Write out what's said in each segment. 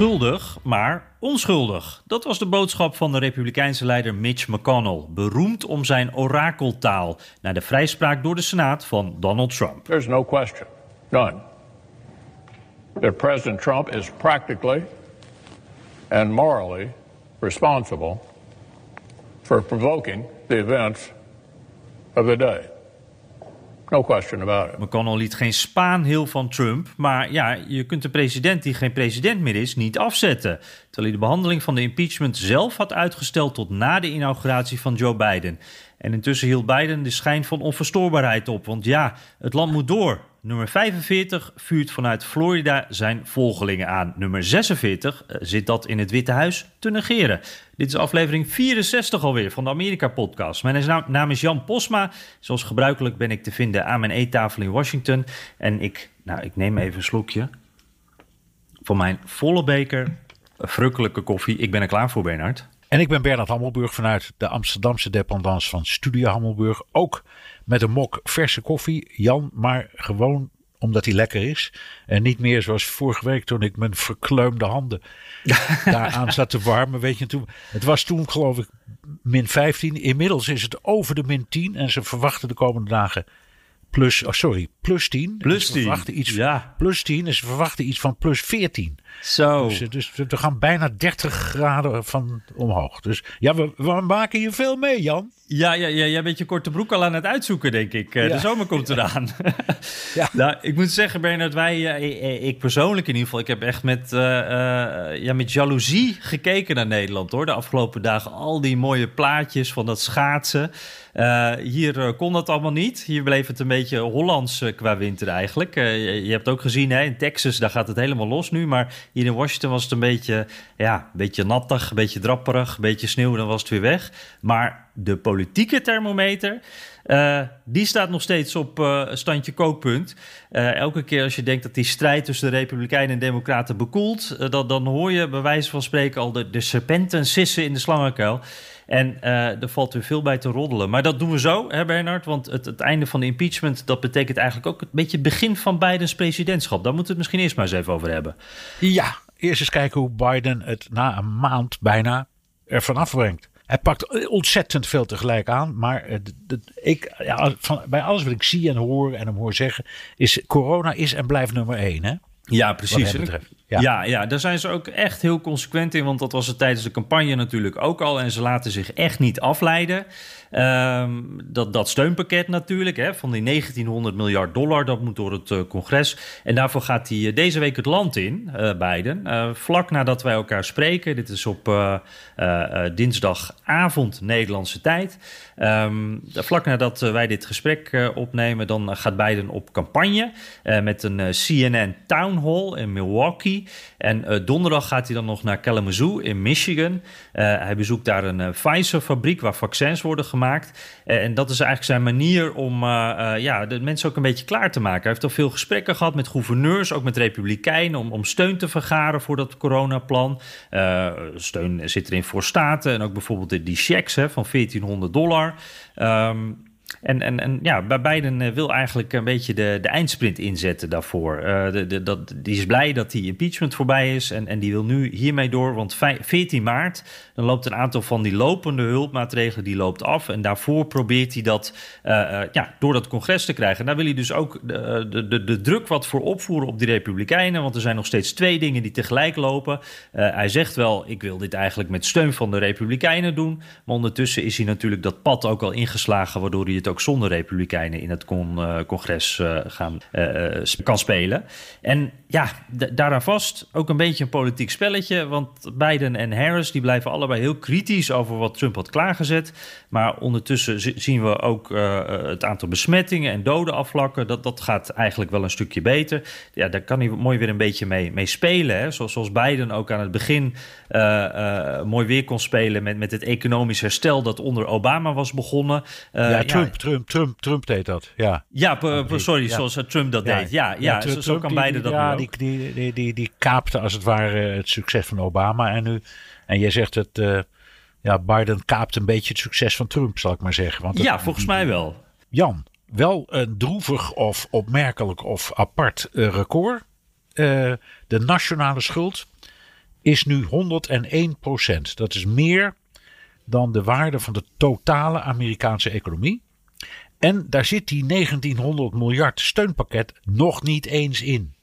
Schuldig, maar onschuldig. Dat was de boodschap van de Republikeinse leider Mitch McConnell. Beroemd om zijn orakeltaal na de vrijspraak door de Senaat van Donald Trump. There's no question, none, that President Trump is practically and morally responsible for provoking the events of the day. No question about it. McConnell liet geen spaanheel van Trump, maar ja, je kunt de president die geen president meer is niet afzetten. Terwijl hij de behandeling van de impeachment zelf had uitgesteld tot na de inauguratie van Joe Biden. En intussen hield Biden de schijn van onverstoorbaarheid op, want ja, het land moet door. Nummer 45 vuurt vanuit Florida zijn volgelingen aan. Nummer 46 eh, zit dat in het Witte Huis te negeren. Dit is aflevering 64 alweer van de Amerika-podcast. Mijn naam, is Jan Posma. Zoals gebruikelijk ben ik te vinden aan mijn eettafel in Washington. En ik, nou, ik neem even een slokje van mijn volle beker verrukkelijke koffie. Ik ben er klaar voor, Bernard. En ik ben Bernard Hammelburg vanuit de Amsterdamse dependance van Studio Hammelburg. Ook met een mok verse koffie. Jan, maar gewoon omdat hij lekker is. En niet meer zoals vorige week toen ik mijn verkleumde handen daaraan zat te warmen. Weet je, toen, het was toen geloof ik min 15. Inmiddels is het over de min 10. En ze verwachten de komende dagen plus, oh sorry, plus 10. Plus Ze 10, verwachten iets, ja. Plus 10 en ze verwachten iets van plus 14. Zo. Dus, dus we gaan bijna 30 graden van omhoog. Dus ja, we, we maken hier veel mee, Jan. Ja, ja, ja, jij bent je korte broek al aan het uitzoeken, denk ik. Eh, Ja. De zomer komt eraan. Ja. nou, ik moet zeggen, Bernard, wij, eh, ik- persoonlijk in ieder geval, ik heb echt met, eh, eh, ja, met jaloezie gekeken naar Nederland, hoor. De afgelopen dagen al die mooie plaatjes van dat schaatsen. Eh, hier eh, kon dat allemaal niet. Hier bleef het een beetje Hollands eh, qua winter eigenlijk. Eh, je, je hebt ook gezien, hè, in Texas, daar gaat het helemaal los nu. Maar hier in Washington was het een beetje, ja, een beetje nattig, een beetje drapperig, een beetje sneeuw, dan was het weer weg. Maar de politieke thermometer, eh, die staat nog steeds op eh, standje kookpunt. Eh, elke keer als je denkt dat die strijd tussen de Republikeinen en Democraten bekoelt, dan hoor je bij wijze van spreken al de, de serpenten sissen in de slangenkuil. En eh, er valt weer veel bij te roddelen. Maar dat doen we zo, hè Bernard? Want het, het einde van de impeachment, dat betekent eigenlijk ook een beetje het begin van Bidens presidentschap. Daar moeten we het misschien eerst maar eens even over hebben. Ja, eerst eens kijken hoe Biden het na een maand bijna ervan afbrengt. Hij pakt ontzettend veel tegelijk aan. Maar ik, ja, van, bij alles wat ik zie en hoor en hem hoor zeggen, is corona is en blijft nummer één. Hè? Ja, precies. betreft. Ja. Ja. Daar zijn ze ook echt heel consequent in. Want dat was het tijdens de campagne natuurlijk ook al. En ze laten zich echt niet afleiden. Ehm, dat, dat steunpakket natuurlijk, hè, van die 1900 miljard dollar, dat moet door het eh, congres. En daarvoor gaat hij eh, deze week het land in, eh Biden. Vlak nadat wij elkaar spreken. Dit is op dinsdagavond Nederlandse tijd. Ehm, vlak nadat wij dit gesprek opnemen, dan gaat Biden op campagne met een CNN Town Hall in Milwaukee. En donderdag gaat hij dan nog naar Kalamazoo in Michigan. Hij bezoekt daar een Pfizer-fabriek waar vaccins worden gemaakt. Eh, en dat is eigenlijk zijn manier om eh, eh, ja, de mensen ook een beetje klaar te maken. Hij heeft al veel gesprekken gehad met gouverneurs, ook met republikeinen, om, om steun te vergaren voor dat coronaplan. Steun zit erin voor staten en ook bijvoorbeeld die checks hè, van 1400 dollar. Ehm, en, en, en ja, Biden eh, wil eigenlijk een beetje de, de eindsprint inzetten daarvoor. Eh, de, dat, die is blij dat die impeachment voorbij is en, en die wil nu hiermee door. Want vij- 14 maart, dan loopt een aantal van die lopende hulpmaatregelen, die loopt af. En daarvoor probeert hij dat eh, ja, door dat congres te krijgen. En daar wil hij dus ook de, de, de, druk wat voor opvoeren op die republikeinen. Want er zijn nog steeds twee dingen die tegelijk lopen. Hij zegt wel, ik wil dit eigenlijk met steun van de republikeinen doen. Maar ondertussen is hij natuurlijk dat pad ook al ingeslagen... waardoor hij het ook zonder Republikeinen in het con, congres gaan, kan spelen. En ja, daaraan vast ook een beetje een politiek spelletje. Want Biden en Harris die blijven allebei heel kritisch over wat Trump had klaargezet. Maar ondertussen zien we ook het aantal besmettingen en doden afvlakken. Dat, dat gaat eigenlijk wel een stukje beter. Ja, daar kan hij mooi weer een beetje mee, mee spelen. Hè? Zoals, zoals Biden ook aan het begin mooi weer kon spelen met, met het economisch herstel dat onder Obama was begonnen. Uh, ja, Trump, Trump, Trump, Trump deed dat. Ja, ja sorry, zoals eh, Trump dat deed. Ja, ja, zo, kan beide dat ja, die, die, die, die, kaapte als het ware het succes van Obama. En, nu, en jij zegt het, uh, ja, Biden kaapt een beetje het succes van Trump, zal ik maar zeggen. Want ja, volgens mij wel. Jan, wel een droevig of opmerkelijk of apart record. de nationale schuld is nu 101 procent. Dat is meer dan de waarde van de totale Amerikaanse economie. En daar zit die 1900 miljard steunpakket nog niet eens in.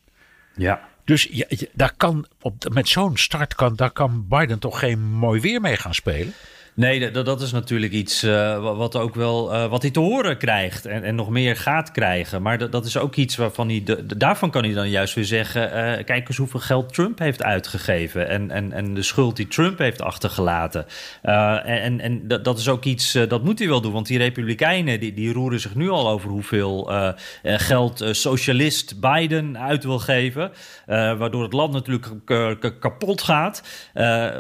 Ja. Dus ja, daar kan op, met zo'n start kan, daar kan Biden toch geen mooi weer mee gaan spelen. Nee, dat, dat is natuurlijk iets uh, wat ook wel uh, wat hij te horen krijgt en, en nog meer gaat krijgen. Maar dat, is ook iets waarvan hij. Daarvan kan hij dan juist weer zeggen: uh, kijk eens hoeveel geld Trump heeft uitgegeven. En, en, en de schuld die Trump heeft achtergelaten. en en dat, dat is ook iets dat moet hij wel doen. Want die Republikeinen die, die roeren zich nu al over hoeveel geld socialist Biden uit wil geven. Waardoor het land natuurlijk kapot gaat,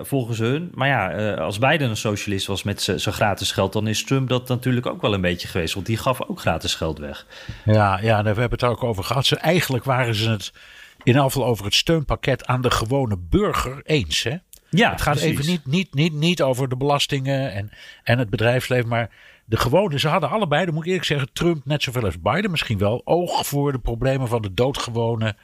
volgens hun. Maar ja, als Biden een socialist was met zijn gratis geld, dan is Trump dat natuurlijk ook wel een beetje geweest. Want die gaf ook gratis geld weg. Ja, ja we hebben het er ook over gehad. Ze, eigenlijk waren ze het in afval over het steunpakket aan de gewone burger eens. Hè? Ja, het gaat even niet, niet, niet, niet over de belastingen en, en het bedrijfsleven, maar de gewone, ze hadden allebei, dan moet ik eerlijk zeggen, Trump net zoveel als Biden misschien wel, oog voor de problemen van de doodgewone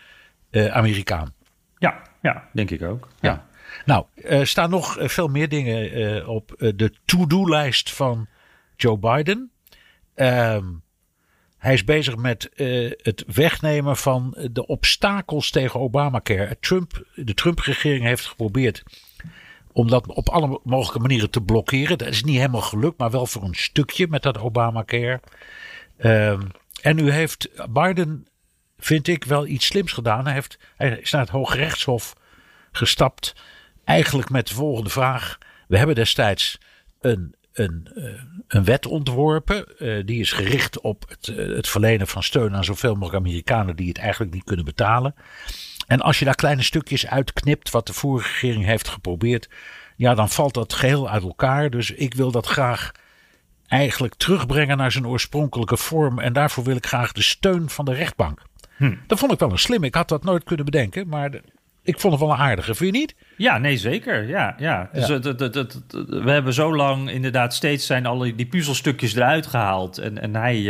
uh, Amerikaan. Ja, ja, denk ik ook. ja. Nou, er staan nog eh, veel meer dingen eh, op eh, de to-do-lijst van Joe Biden. Ehm, hij is bezig met het wegnemen van de obstakels tegen Obamacare. Trump, de Trump-regering heeft geprobeerd om dat op alle mogelijke manieren te blokkeren. Dat is niet helemaal gelukt, maar wel voor een stukje met dat Obamacare. Um, en nu heeft Biden, vind ik, wel iets slims gedaan. Hij, heeft, hij is naar het Hoge Rechtshof gestapt Eigenlijk met de volgende vraag. We hebben destijds een, een, eh, een wet ontworpen. Eh, die is gericht op het, eh, het verlenen van steun aan zoveel mogelijk Amerikanen die het eigenlijk niet kunnen betalen. En als je daar kleine stukjes uitknipt, wat de vorige regering heeft geprobeerd, ja, dan valt dat geheel uit elkaar. Dus ik wil dat graag eigenlijk terugbrengen naar zijn oorspronkelijke vorm. En daarvoor wil ik graag de steun van de rechtbank. Hm. Dat vond ik wel een slim. Ik had dat nooit kunnen bedenken, maar ik vond het wel een aardige, vind je niet? Ja, nee, zeker. Ja, ja. Dus het, we hebben zo lang inderdaad steeds zijn alle die puzzelstukjes eruit gehaald. En, en hij, uh,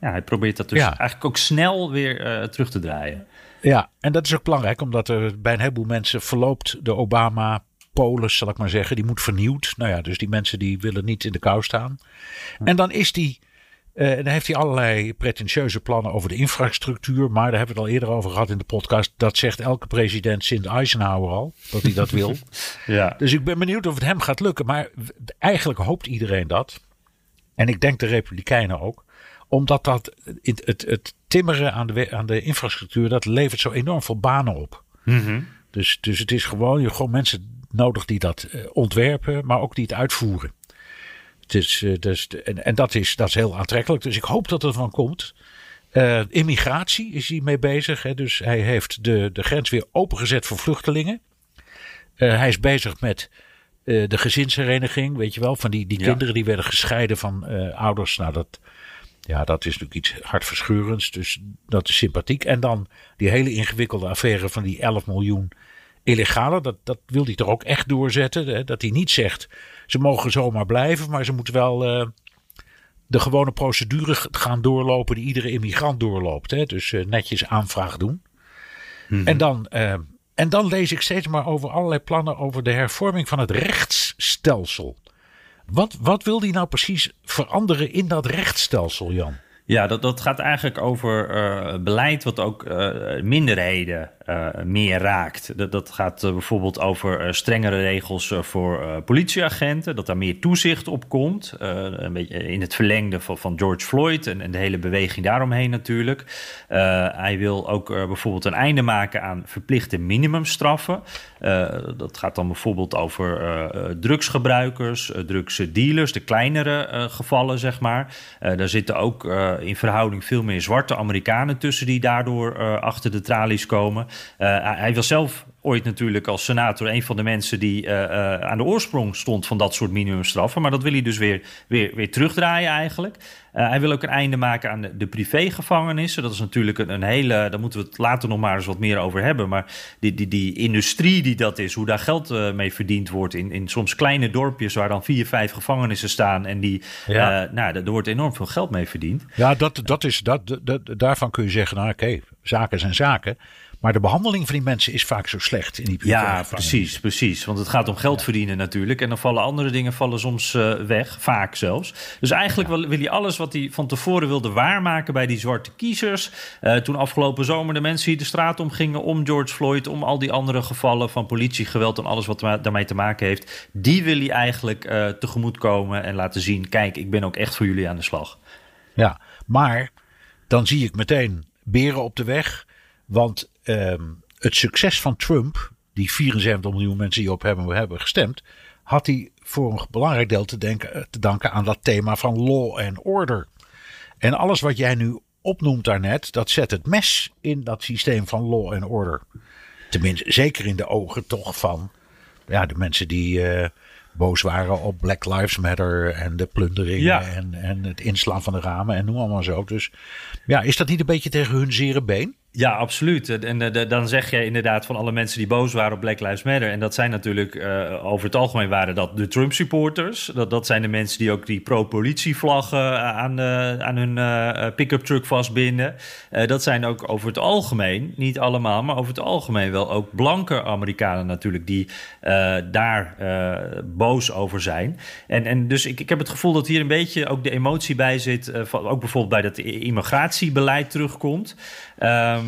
ja, hij probeert dat dus eigenlijk ook snel weer uh, terug te draaien. Ja, en dat is ook belangrijk, omdat er bij een heleboel mensen verloopt de Obama polis, zal ik maar zeggen, die moet vernieuwd. Nou ja, dus die mensen die willen niet in de kou staan. En dan is die uh, dan heeft hij allerlei pretentieuze plannen over de infrastructuur. Maar daar hebben we het al eerder over gehad in de podcast. Dat zegt elke president sinds Eisenhower al. Dat hij dat wil. ja. Dus ik ben benieuwd of het hem gaat lukken. Maar eigenlijk hoopt iedereen dat. En ik denk de Republikeinen ook. Omdat dat, het, het, het timmeren aan de, aan de infrastructuur, dat levert zo enorm veel banen op. Mm dus, dus het is gewoon, je gewoon mensen nodig die dat eh, ontwerpen, maar ook die het uitvoeren. Dus, dus, en, en dat, is, dat is heel aantrekkelijk. Dus ik hoop dat er van komt. Uh, immigratie is hij mee bezig. Hè? Dus hij heeft de, de grens weer opengezet voor vluchtelingen. Uh, hij is bezig met uh, de gezinshereniging. Weet je wel, van die, die kinderen die werden gescheiden van ouders. Nou, dat, ja, dat is natuurlijk iets hartverscheurends. Dus dat is sympathiek. En dan die hele ingewikkelde affaire van die 11 miljoen illegale. Dat, dat wil hij toch ook echt doorzetten. Hè? Dat hij niet zegt ze mogen zomaar blijven, maar ze moeten wel uh, de gewone procedure gaan doorlopen die iedere immigrant doorloopt. Hè? Dus uh, netjes aanvraag doen. Mm-hmm. En, dan, uh, en dan lees ik steeds maar over allerlei plannen over de hervorming van het rechtsstelsel. Wat, wat wil die nou precies veranderen in dat rechtsstelsel, Jan? Ja, dat, dat gaat eigenlijk over uh, beleid wat ook uh, minderheden uh, meer raakt. Dat, dat gaat bijvoorbeeld over strengere regels voor politieagenten, dat daar meer toezicht op komt. een beetje in het verlengde van, van George Floyd en, en, de hele beweging daaromheen natuurlijk. hij wil ook bijvoorbeeld een einde maken aan verplichte minimumstraffen. dat gaat dan bijvoorbeeld over drugsgebruikers, drugsdealers, de kleinere gevallen, zeg maar. daar zitten ook in verhouding veel meer zwarte Amerikanen tussen die daardoor uh, achter de tralies komen. Uh, hij wil zelf ooit natuurlijk als senator een van de mensen die uh, aan de oorsprong stond van dat soort minimumstraffen. Maar dat wil hij dus weer, weer, weer terugdraaien eigenlijk. Uh, hij wil ook een einde maken aan de, de privégevangenissen. Dat is natuurlijk een, een, hele, daar moeten we het later nog maar eens wat meer over hebben. Maar die, die, die industrie die dat is, hoe daar geld uh, mee verdiend wordt in, in soms kleine dorpjes waar dan vier, vijf gevangenissen staan. En die, ja. uh, nou, er wordt enorm veel geld mee verdiend. Ja, dat, dat is, dat, dat, daarvan kun je zeggen, nou oké, zaken zijn zaken. Maar de behandeling van die mensen is vaak zo slecht in die Ja, precies, precies. Want het gaat om geld verdienen natuurlijk. En dan vallen andere dingen vallen soms uh, weg, vaak zelfs. Dus eigenlijk wil, wil hij alles wat hij van tevoren wilde waarmaken bij die zwarte kiezers. Uh, toen afgelopen zomer de mensen hier de straat om gingen om George Floyd, om al die andere gevallen van politiegeweld en alles wat daarmee te maken heeft. Die wil hij eigenlijk uh, tegemoet komen en laten zien: kijk, ik ben ook echt voor jullie aan de slag. Ja, maar dan zie ik meteen beren op de weg. Want um, het succes van Trump, die 74 miljoen mensen die op hem hebben gestemd, had hij voor een belangrijk deel te, denken, eh, te danken aan dat thema van law and order. En alles wat jij nu opnoemt daarnet, dat zet het mes in dat systeem van law and order. Tenminste, zeker in de ogen toch van ja, de mensen die uh, boos waren op Black Lives Matter en de plunderingen ja. en, en het inslaan van de ramen en noem allemaal zo. Dus ja, is dat niet een beetje tegen hun zere been? Ja, absoluut. En de, dan zeg je inderdaad van alle mensen die boos waren op Black Lives Matter. En dat zijn natuurlijk uh, over het algemeen waren dat de Trump supporters. Dat, dat zijn de mensen die ook die pro-politievlaggen aan, uh, aan hun pick-up truck vastbinden. dat zijn ook over het algemeen, niet allemaal, maar over het algemeen wel ook blanke Amerikanen natuurlijk die daar boos over zijn. En, en dus ik, ik heb het gevoel dat hier een beetje ook de emotie bij zit. ook bijvoorbeeld bij dat immigratiebeleid terugkomt. Um,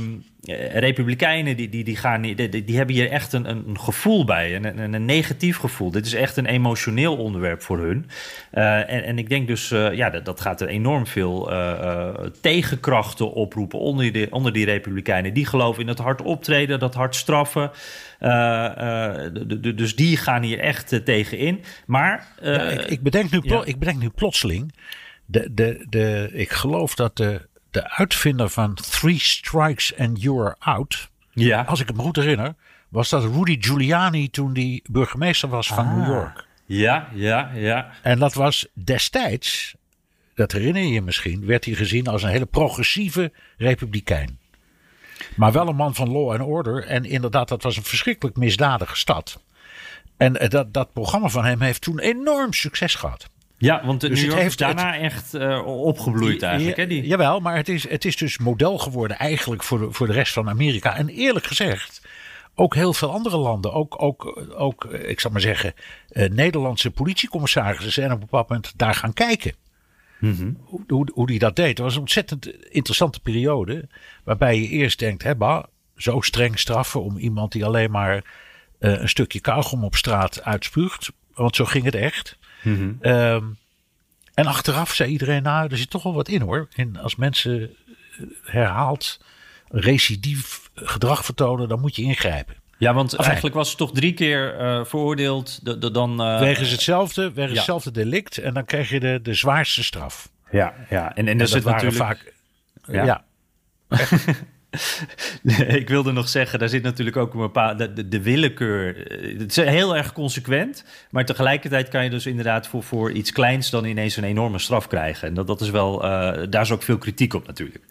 Republikeinen die, die, die, gaan, die, die hebben hier echt een, een gevoel bij, een, een, een, negatief gevoel. Dit is echt een emotioneel onderwerp voor hun. Uh, en, en ik denk dus, uh, ja, dat, dat gaat er enorm veel uh, tegenkrachten oproepen onder die, onder die Republikeinen. Die geloven in het hard optreden, dat hard straffen. dus die gaan hier echt tegenin. Maar. Ja, ik, ik, bedenk nu, ja. ik bedenk nu plotseling. De, de, de, ik geloof dat de de uitvinder van Three Strikes and You're Out. Ja. Als ik me goed herinner, was dat Rudy Giuliani toen die burgemeester was van ah. New York. Ja, ja, ja. En dat was destijds, dat herinner je je misschien, werd hij gezien als een hele progressieve republikein. Maar wel een man van law and order. En inderdaad, dat was een verschrikkelijk misdadige stad. En dat, dat programma van hem heeft toen enorm succes gehad. Ja, want dus New York het heeft daarna het, echt uh, opgebloeid eigenlijk. Ja, hè, die... Jawel, maar het is, het is dus model geworden eigenlijk voor de, voor de rest van Amerika. En eerlijk gezegd, ook heel veel andere landen, ook, ook, ook ik zal maar zeggen, uh, Nederlandse politiecommissarissen zijn op een bepaald moment daar gaan kijken. Mm -hmm. hoe, hoe, hoe die dat deed. Het was een ontzettend interessante periode. Waarbij je eerst denkt, hè, bah, zo streng straffen om iemand die alleen maar uh, een stukje kauwgom op straat uitspuugt. Want zo ging het echt. Mm um, en achteraf zei iedereen, nou, er zit toch wel wat in hoor. En als mensen eh, herhaald recidief gedrag vertonen, dan moet je ingrijpen. Ja, want enfin, eigenlijk was ze toch drie keer uh, veroordeeld. De, de, dan, uh, wegens hetzelfde, wegens ja. hetzelfde delict. En dan krijg je de, de zwaarste straf. Ja, ja. En, en, en dat natuurlijk vaak. Ja. ja. ik wilde nog zeggen, daar zit natuurlijk ook een bepaalde de, de, willekeur. Het is heel erg consequent, maar tegelijkertijd kan je dus inderdaad voor, voor iets kleins dan ineens een enorme straf krijgen. En dat, dat is wel, uh, daar is ook veel kritiek op natuurlijk.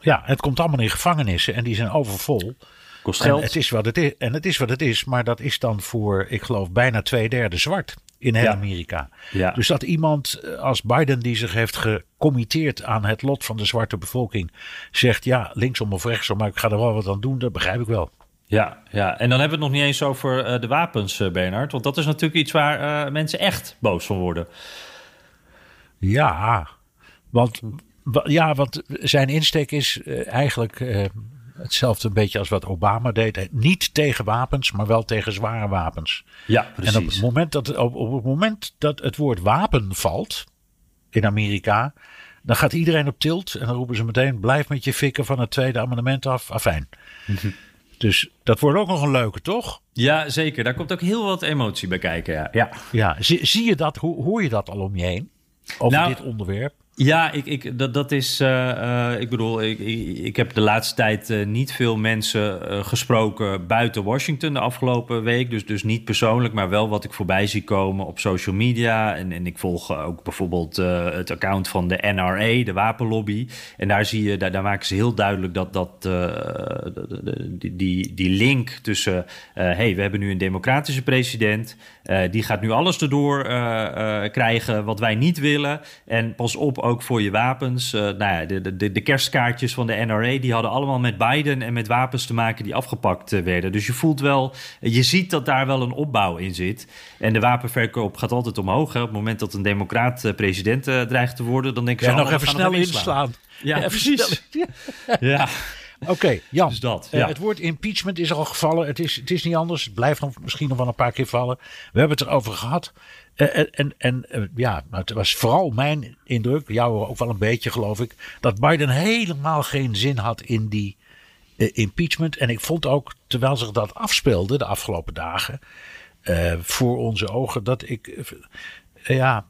Ja, het komt allemaal in gevangenissen en die zijn overvol. Kost geld. En het is wat het is, en het is, wat het is maar dat is dan voor, ik geloof, bijna twee derde zwart in heel ja. Amerika. Ja. Dus dat iemand als Biden, die zich heeft gecommitteerd aan het lot van de zwarte bevolking, zegt: ja, linksom of rechtsom, maar ik ga er wel wat aan doen, dat begrijp ik wel. Ja, ja, en dan hebben we het nog niet eens over uh, de wapens, uh, Bernard. Want dat is natuurlijk iets waar uh, mensen echt boos van worden. Ja, want Ja, want zijn insteek is eigenlijk hetzelfde een beetje als wat Obama deed. Niet tegen wapens, maar wel tegen zware wapens. Ja, precies. En op het moment dat, op, op het, moment dat het woord wapen valt in Amerika, dan gaat iedereen op tilt en dan roepen ze meteen: blijf met je fikken van het tweede amendement af. Afijn. Dus dat wordt ook nog een leuke, toch? Ja, zeker. Daar komt ook heel wat emotie bij kijken. Ja, ja. ja zie, zie je dat? Hoor je dat al om je heen? Over nou, dit onderwerp? Ja, ik, ik, dat, dat is. Uh, uh, ik bedoel, ik, ik, heb de laatste tijd uh, niet veel mensen gesproken buiten Washington de afgelopen week. Dus, dus niet persoonlijk, maar wel wat ik voorbij zie komen op social media. En, en ik volg ook bijvoorbeeld het account van de NRA, de wapenlobby. En daar zie je, daar, daar maken ze heel duidelijk dat, dat die, die, die link tussen. hey, we hebben nu een democratische president. die gaat nu alles erdoor krijgen wat wij niet willen. En pas op ook voor je wapens. Uh, nou ja, de, de, de, kerstkaartjes van de NRA, die hadden allemaal met Biden en met wapens te maken die afgepakt uh, werden. Dus je voelt wel, je ziet dat daar wel een opbouw in zit. En de wapenverkoop gaat altijd omhoog. Hè. Op het moment dat een democraat president dreigt te worden, dan denk je... Ja, nog even snel inslaan. Ja, ja precies. ja. Oké, okay, Jan. Dus dat, ja. uh, het woord impeachment is al gevallen. Het is, het is niet anders. Het blijft nog, misschien nog wel een paar keer vallen. We hebben het erover gehad. Uh, en en uh, ja, het was vooral mijn indruk, jou ook wel een beetje geloof ik, dat Biden helemaal geen zin had in die impeachment. En ik vond ook, terwijl zich dat afspeelde de afgelopen dagen, voor onze ogen, dat ik, ja,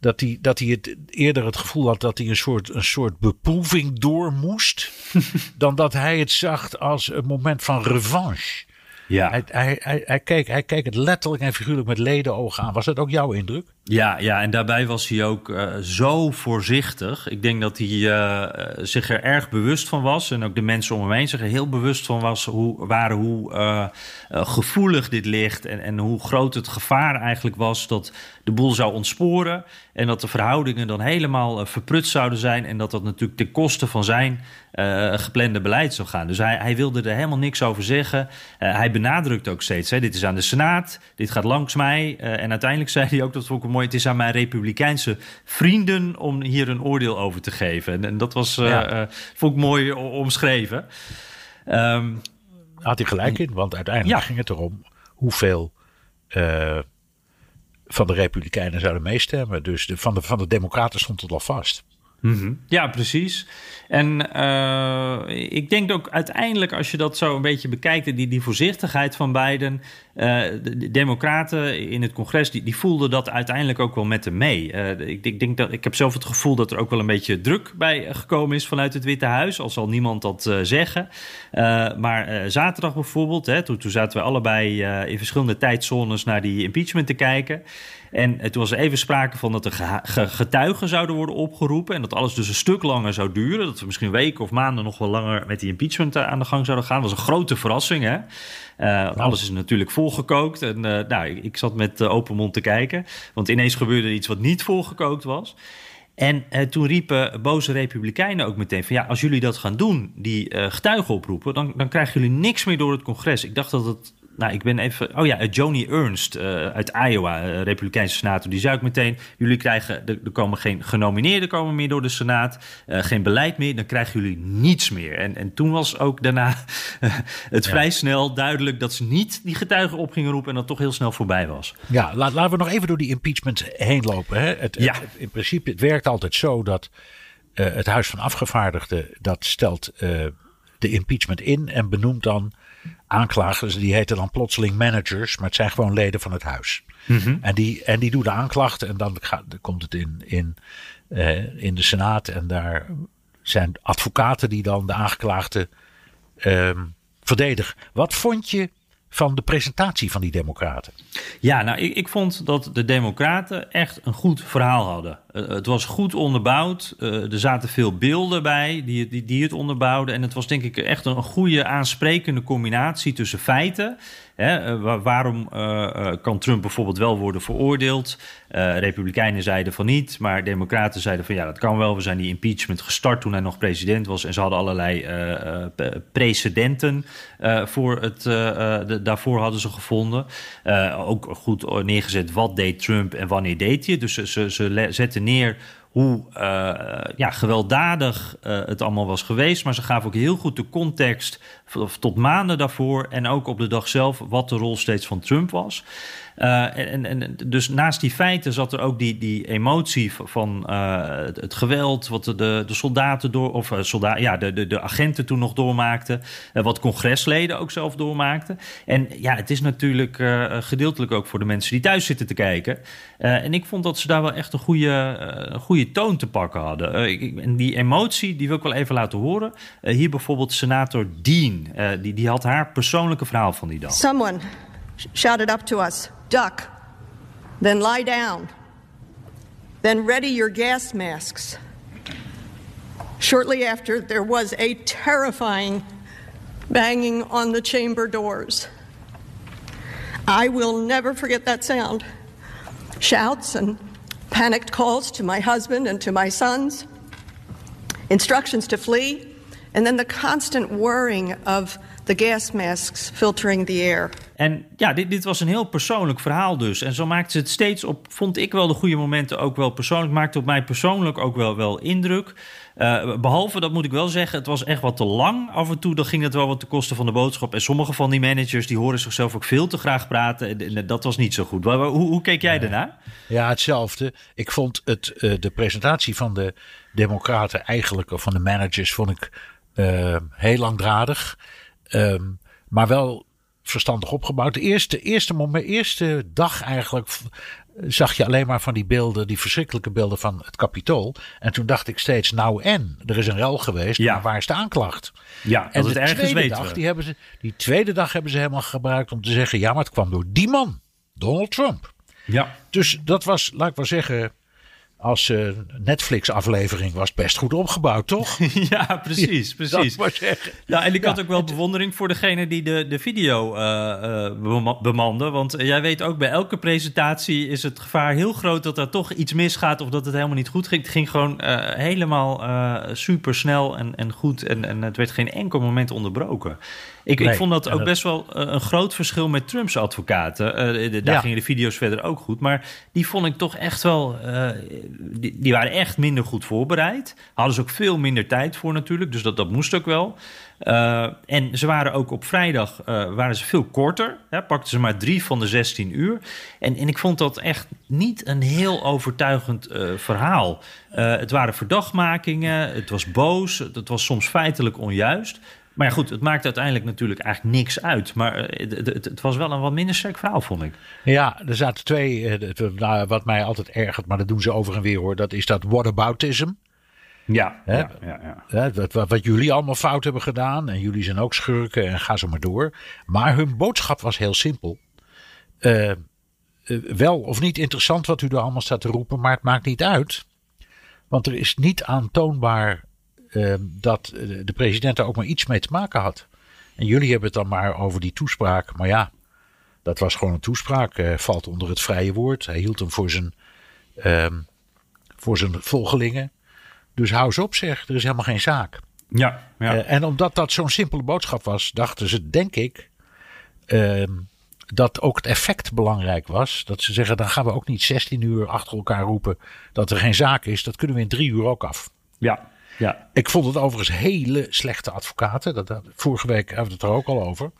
dat hij, dat hij het eerder het gevoel had dat hij een soort, een soort beproeving door moest. dan dat hij het zag als een moment van revanche. Ja. Hij, hij, hij, hij, keek, hij keek het letterlijk en figuurlijk met ledenogen aan. Was dat ook jouw indruk? Ja, ja en daarbij was hij ook uh, zo voorzichtig. Ik denk dat hij uh, zich er erg bewust van was. En ook de mensen om hem heen zich er heel bewust van was, hoe, waren hoe gevoelig dit ligt. En, en hoe groot het gevaar eigenlijk was dat de boel zou ontsporen. En dat de verhoudingen dan helemaal verprutst zouden zijn. En dat dat natuurlijk ten koste van zijn geplande beleid zou gaan. Dus hij, hij wilde er helemaal niks over zeggen. hij benadrukt ook steeds: hè, dit is aan de Senaat, dit gaat langs mij. en uiteindelijk zei hij ook dat ik mooi het is aan mijn republikeinse vrienden om hier een oordeel over te geven. En, en dat was, ja. uh, vond ik mooi omschreven. Um, Had hij gelijk in, want uiteindelijk ja. ging het erom hoeveel uh, van de republikeinen zouden meestemmen. Dus de, van, de, van de democraten stond het al vast. Mm -hmm. Ja, precies. En uh, ik denk ook uiteindelijk, als je dat zo een beetje bekijkt, die, die voorzichtigheid van Biden. Uh, de, de, Democraten in het congres, die, die voelden dat uiteindelijk ook wel met hem mee. Uh, ik, ik, denk dat, ik heb zelf het gevoel dat er ook wel een beetje druk bij gekomen is vanuit het Witte Huis, al zal niemand dat zeggen. maar zaterdag bijvoorbeeld, hè, toen, toen zaten we allebei in verschillende tijdzones naar die impeachment te kijken. En toen was even sprake van dat er getuigen zouden worden opgeroepen. En dat alles dus een stuk langer zou duren. Dat we misschien weken of maanden nog wel langer met die impeachment aan de gang zouden gaan. Dat was een grote verrassing. Hè? Uh, alles is natuurlijk volgekookt. En uh, nou, ik, ik, zat met open mond te kijken. Want ineens gebeurde er iets wat niet volgekookt was. En uh, toen riepen boze republikeinen ook meteen van ja, als jullie dat gaan doen, die getuigen oproepen, dan, dan krijgen jullie niks meer door het congres. Ik dacht dat het nou, ik ben even. Oh ja, Joni Ernst uh, uit Iowa, uh, Republikeinse senator. Die zei ook meteen: jullie krijgen. Er, komen geen genomineerden komen meer door de Senaat. Uh, geen beleid meer. Dan krijgen jullie niets meer. En, en toen was ook daarna het ja. vrij snel duidelijk dat ze niet die getuigen op gingen roepen. En dat toch heel snel voorbij was. Ja, laat, laten we nog even door die impeachment heen lopen. Hè? Het, ja. Het, in principe, het werkt altijd zo dat het Huis van Afgevaardigden. dat stelt de impeachment in en benoemt dan aanklagers, die heten dan plotseling managers, maar het zijn gewoon leden van het huis. Mm -hmm. En, die, en die doen de aanklachten en dan, gaat, dan komt het in, in, uh, in de Senaat en daar zijn advocaten die dan de aangeklaagde um, verdedigen. Wat vond je van de presentatie van die democraten? Ja, nou, ik, ik vond dat de democraten echt een goed verhaal hadden. Uh, het was goed onderbouwd. Uh, er zaten veel beelden bij die, die, die het onderbouwden. En het was denk ik echt een goede aansprekende combinatie tussen feiten. Uh, waarom kan Trump bijvoorbeeld wel worden veroordeeld? Republikeinen zeiden van niet, maar Democraten zeiden van ja, dat kan wel. We zijn die impeachment gestart toen hij nog president was. En ze hadden allerlei precedenten voor het, de, daarvoor hadden ze gevonden. ook goed neergezet wat deed Trump en wanneer deed hij. Dus ze, ze zetten neer hoe uh, ja, gewelddadig uh, het allemaal was geweest. Maar ze gaven ook heel goed de context tot maanden daarvoor en ook op de dag zelf wat de rol steeds van Trump was. Uh, en, dus naast die feiten zat er ook die, die emotie van uh, het geweld, wat de, de soldaten door, of soldaten, ja, de, de, de agenten toen nog doormaakten, uh, wat congresleden ook zelf doormaakten. En ja, het is natuurlijk gedeeltelijk ook voor de mensen die thuis zitten te kijken. en ik vond dat ze daar wel echt een goede, goede toon te pakken hadden. en die emotie, die wil ik wel even laten horen. hier bijvoorbeeld senator Dean, die, die had haar persoonlijke verhaal van die dag. Someone shouted up to us. Duck, then lie down, then ready your gas masks. Shortly after, there was a terrifying banging on the chamber doors. I will never forget that sound. Shouts and panicked calls to my husband and to my sons, instructions to flee, and then the constant whirring of the gas masks filtering the air. En ja, dit, dit was een heel persoonlijk verhaal dus. En zo maakte ze het steeds op, vond ik wel de goede momenten ook wel persoonlijk. Maakte op mij persoonlijk ook wel, wel indruk. Uh, behalve, dat moet ik wel zeggen, het was echt wat te lang. Af en toe dan ging het wel wat ten koste van de boodschap. En sommige van die managers die horen zichzelf ook veel te graag praten. En, dat was niet zo goed. Hoe, hoe keek jij daarna? Ja, hetzelfde. Ik vond het, uh, de presentatie van de democraten eigenlijk, of van de managers, vond ik uh, heel langdradig. Um, maar wel verstandig opgebouwd. De eerste, eerste, moment, eerste dag eigenlijk zag je alleen maar van die beelden, die verschrikkelijke beelden van het kapitool. En toen dacht ik steeds, nou en, er is een rel geweest, ja. maar waar is de aanklacht? Ja, en de tweede dag, die, hebben ze, die tweede dag hebben ze helemaal gebruikt om te zeggen, ja, maar het kwam door die man, Donald Trump. Ja. Dus dat was, laat ik wel zeggen, als uh, Netflix-aflevering was best goed opgebouwd, toch? ja, precies, precies. Ja, en ik had ook wel bewondering voor degene die de, de video uh, uh, bemande. Want jij weet ook, bij elke presentatie is het gevaar heel groot dat er toch iets misgaat of dat het helemaal niet goed ging. Het ging gewoon helemaal super snel en, en goed en, en het werd geen enkel moment onderbroken. Ik, ik vond dat ook best wel eh, een groot verschil met Trumps advocaten. Uh, daar gingen de video's verder ook goed. Maar die vond ik toch echt wel. Uh, die, die, waren echt minder goed voorbereid. Hadden ze ook veel minder tijd voor natuurlijk. Dus dat, dat moest ook wel. en ze waren ook op vrijdag waren ze veel korter. Hè, pakten ze maar drie van de 16 uur. En, en ik vond dat echt niet een heel overtuigend verhaal. het waren verdachtmakingen. Het was boos. Het was soms feitelijk onjuist. Maar ja, goed, het maakt uiteindelijk natuurlijk eigenlijk niks uit. Maar eh, het, het, het was wel een wat minder sterk verhaal, vond ik. Ja, er zaten twee, eh, nou, wat mij altijd ergert, maar dat doen ze over en weer hoor. Dat is dat whataboutism. Ja, ja, ja, ja. Wat, wat, jullie allemaal fout hebben gedaan. En jullie zijn ook schurken en ga zo maar door. Maar hun boodschap was heel simpel. Uh, wel of niet interessant wat u er allemaal staat te roepen, maar het maakt niet uit. Want er is niet aantoonbaar dat eh, de president daar ook maar iets mee te maken had. En jullie hebben het dan maar over die toespraak. Maar ja, dat was gewoon een toespraak. Uh, valt onder het vrije woord. Hij hield hem voor zijn, um, voor zijn volgelingen. Dus hou eens op zeg, er is helemaal geen zaak. Ja, ja. Uh, en omdat dat zo'n simpele boodschap was, dachten ze, denk ik, ehm, dat ook het effect belangrijk was. Dat ze zeggen, dan gaan we ook niet 16 uur achter elkaar roepen dat er geen zaak is. Dat kunnen we in drie uur ook af. Ja, ja. Ik vond het overigens hele slechte advocaten. Dat, dat, vorige week hebben we het er ook al over.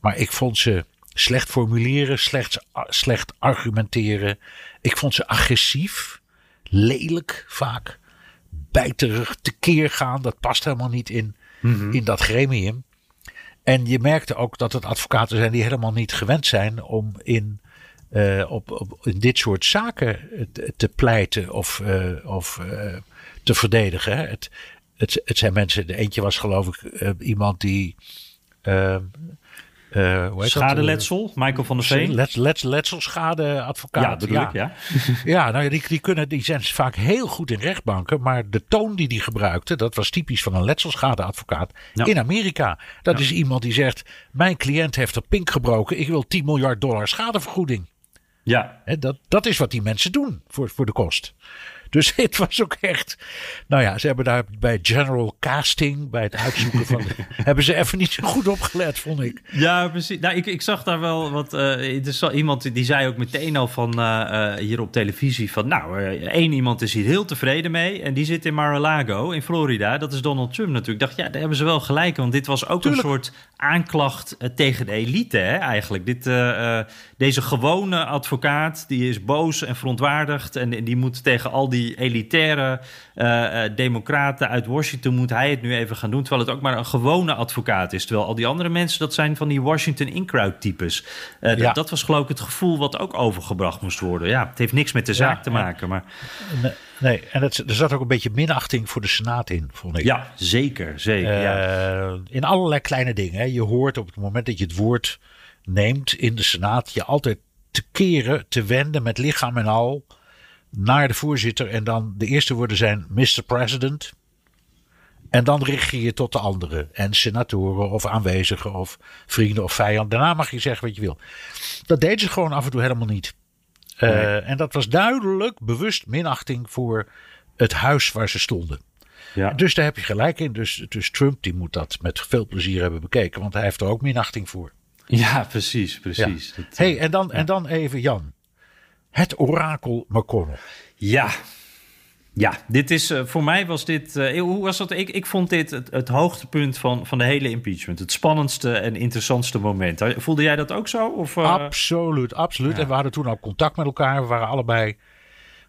Maar ik vond ze slecht formuleren, slecht, slecht argumenteren. Ik vond ze agressief, lelijk vaak, bijterig, tekeer gaan. Dat past helemaal niet in, mhm. in dat gremium. En je merkte ook dat het advocaten zijn die helemaal niet gewend zijn om in, uh, op, op, in dit soort zaken te, te pleiten of, uh, of uh, te verdedigen. Het, het, het zijn mensen, de eentje was geloof ik uh, iemand die. Uh, uh, Schadeletsel, Michael van der Veen. Let, let, letselschadeadvocaat. Ja, bedoel ja. ik, ja. ja, nou ja, die, die, kunnen, die zijn vaak heel goed in rechtbanken. Maar de toon die die gebruikte, dat was typisch van een letselschadeadvocaat ja. in Amerika. Dat is iemand die zegt, mijn cliënt heeft een pink gebroken. Ik wil 10 miljard dollar schadevergoeding. Ja. dat, dat is wat die mensen doen voor, voor de kost. Dus het was ook echt. Nou ja, ze hebben daar bij General Casting, bij het uitzoeken van. hebben ze even niet zo goed opgelet, vond ik. Ja, precies. Nou, ik, ik zag daar wel wat. Uh, er iemand die zei ook meteen al van uh, hier op televisie: van nou, één iemand is hier heel tevreden mee. En die zit in Mar-a-Lago in Florida. Dat is Donald Trump natuurlijk. Ik dacht, ja, daar hebben ze wel gelijk. Want dit was ook een soort aanklacht tegen de elite, hè, eigenlijk. Dit, deze gewone advocaat, die is boos en verontwaardigd. En die moet tegen al die elitaire uh, democraten uit Washington moet hij het nu even gaan doen. Terwijl het ook maar een gewone advocaat is. Terwijl al die andere mensen, dat zijn van die Washington in-crowd types. Uh, dat was geloof ik het gevoel wat ook overgebracht moest worden. Ja, het heeft niks met de zaak te maken. Maar... Nee, nee. en het, er zat ook een beetje minachting voor de Senaat in, vond ik. Ja, zeker. zeker ja. In allerlei kleine dingen. Hè. Je hoort op het moment dat je het woord neemt in de Senaat, je altijd te keren, te wenden met lichaam en al naar de voorzitter. En dan de eerste woorden zijn Mr. President. En dan richt je je tot de anderen. En senatoren of aanwezigen of vrienden of vijanden. Daarna mag je zeggen wat je wil. Dat deden ze gewoon af en toe helemaal niet. Uh, en dat was duidelijk bewust minachting voor het huis waar ze stonden. Ja. Dus daar heb je gelijk in. Dus, dus Trump die moet dat met veel plezier hebben bekeken. Want hij heeft er ook minachting voor. Ja, precies. precies. Ja. hey, en dan, en dan even Jan. Het orakel McConnell. Ja, ja, dit is, uh, voor mij was dit. Uh, hoe was dat? Ik, ik vond dit het, het, hoogtepunt van, van de hele impeachment. Het spannendste en interessantste moment. Voelde jij dat ook zo? Of, uh... Absoluut, absoluut. Ja. En we hadden toen ook contact met elkaar. We waren allebei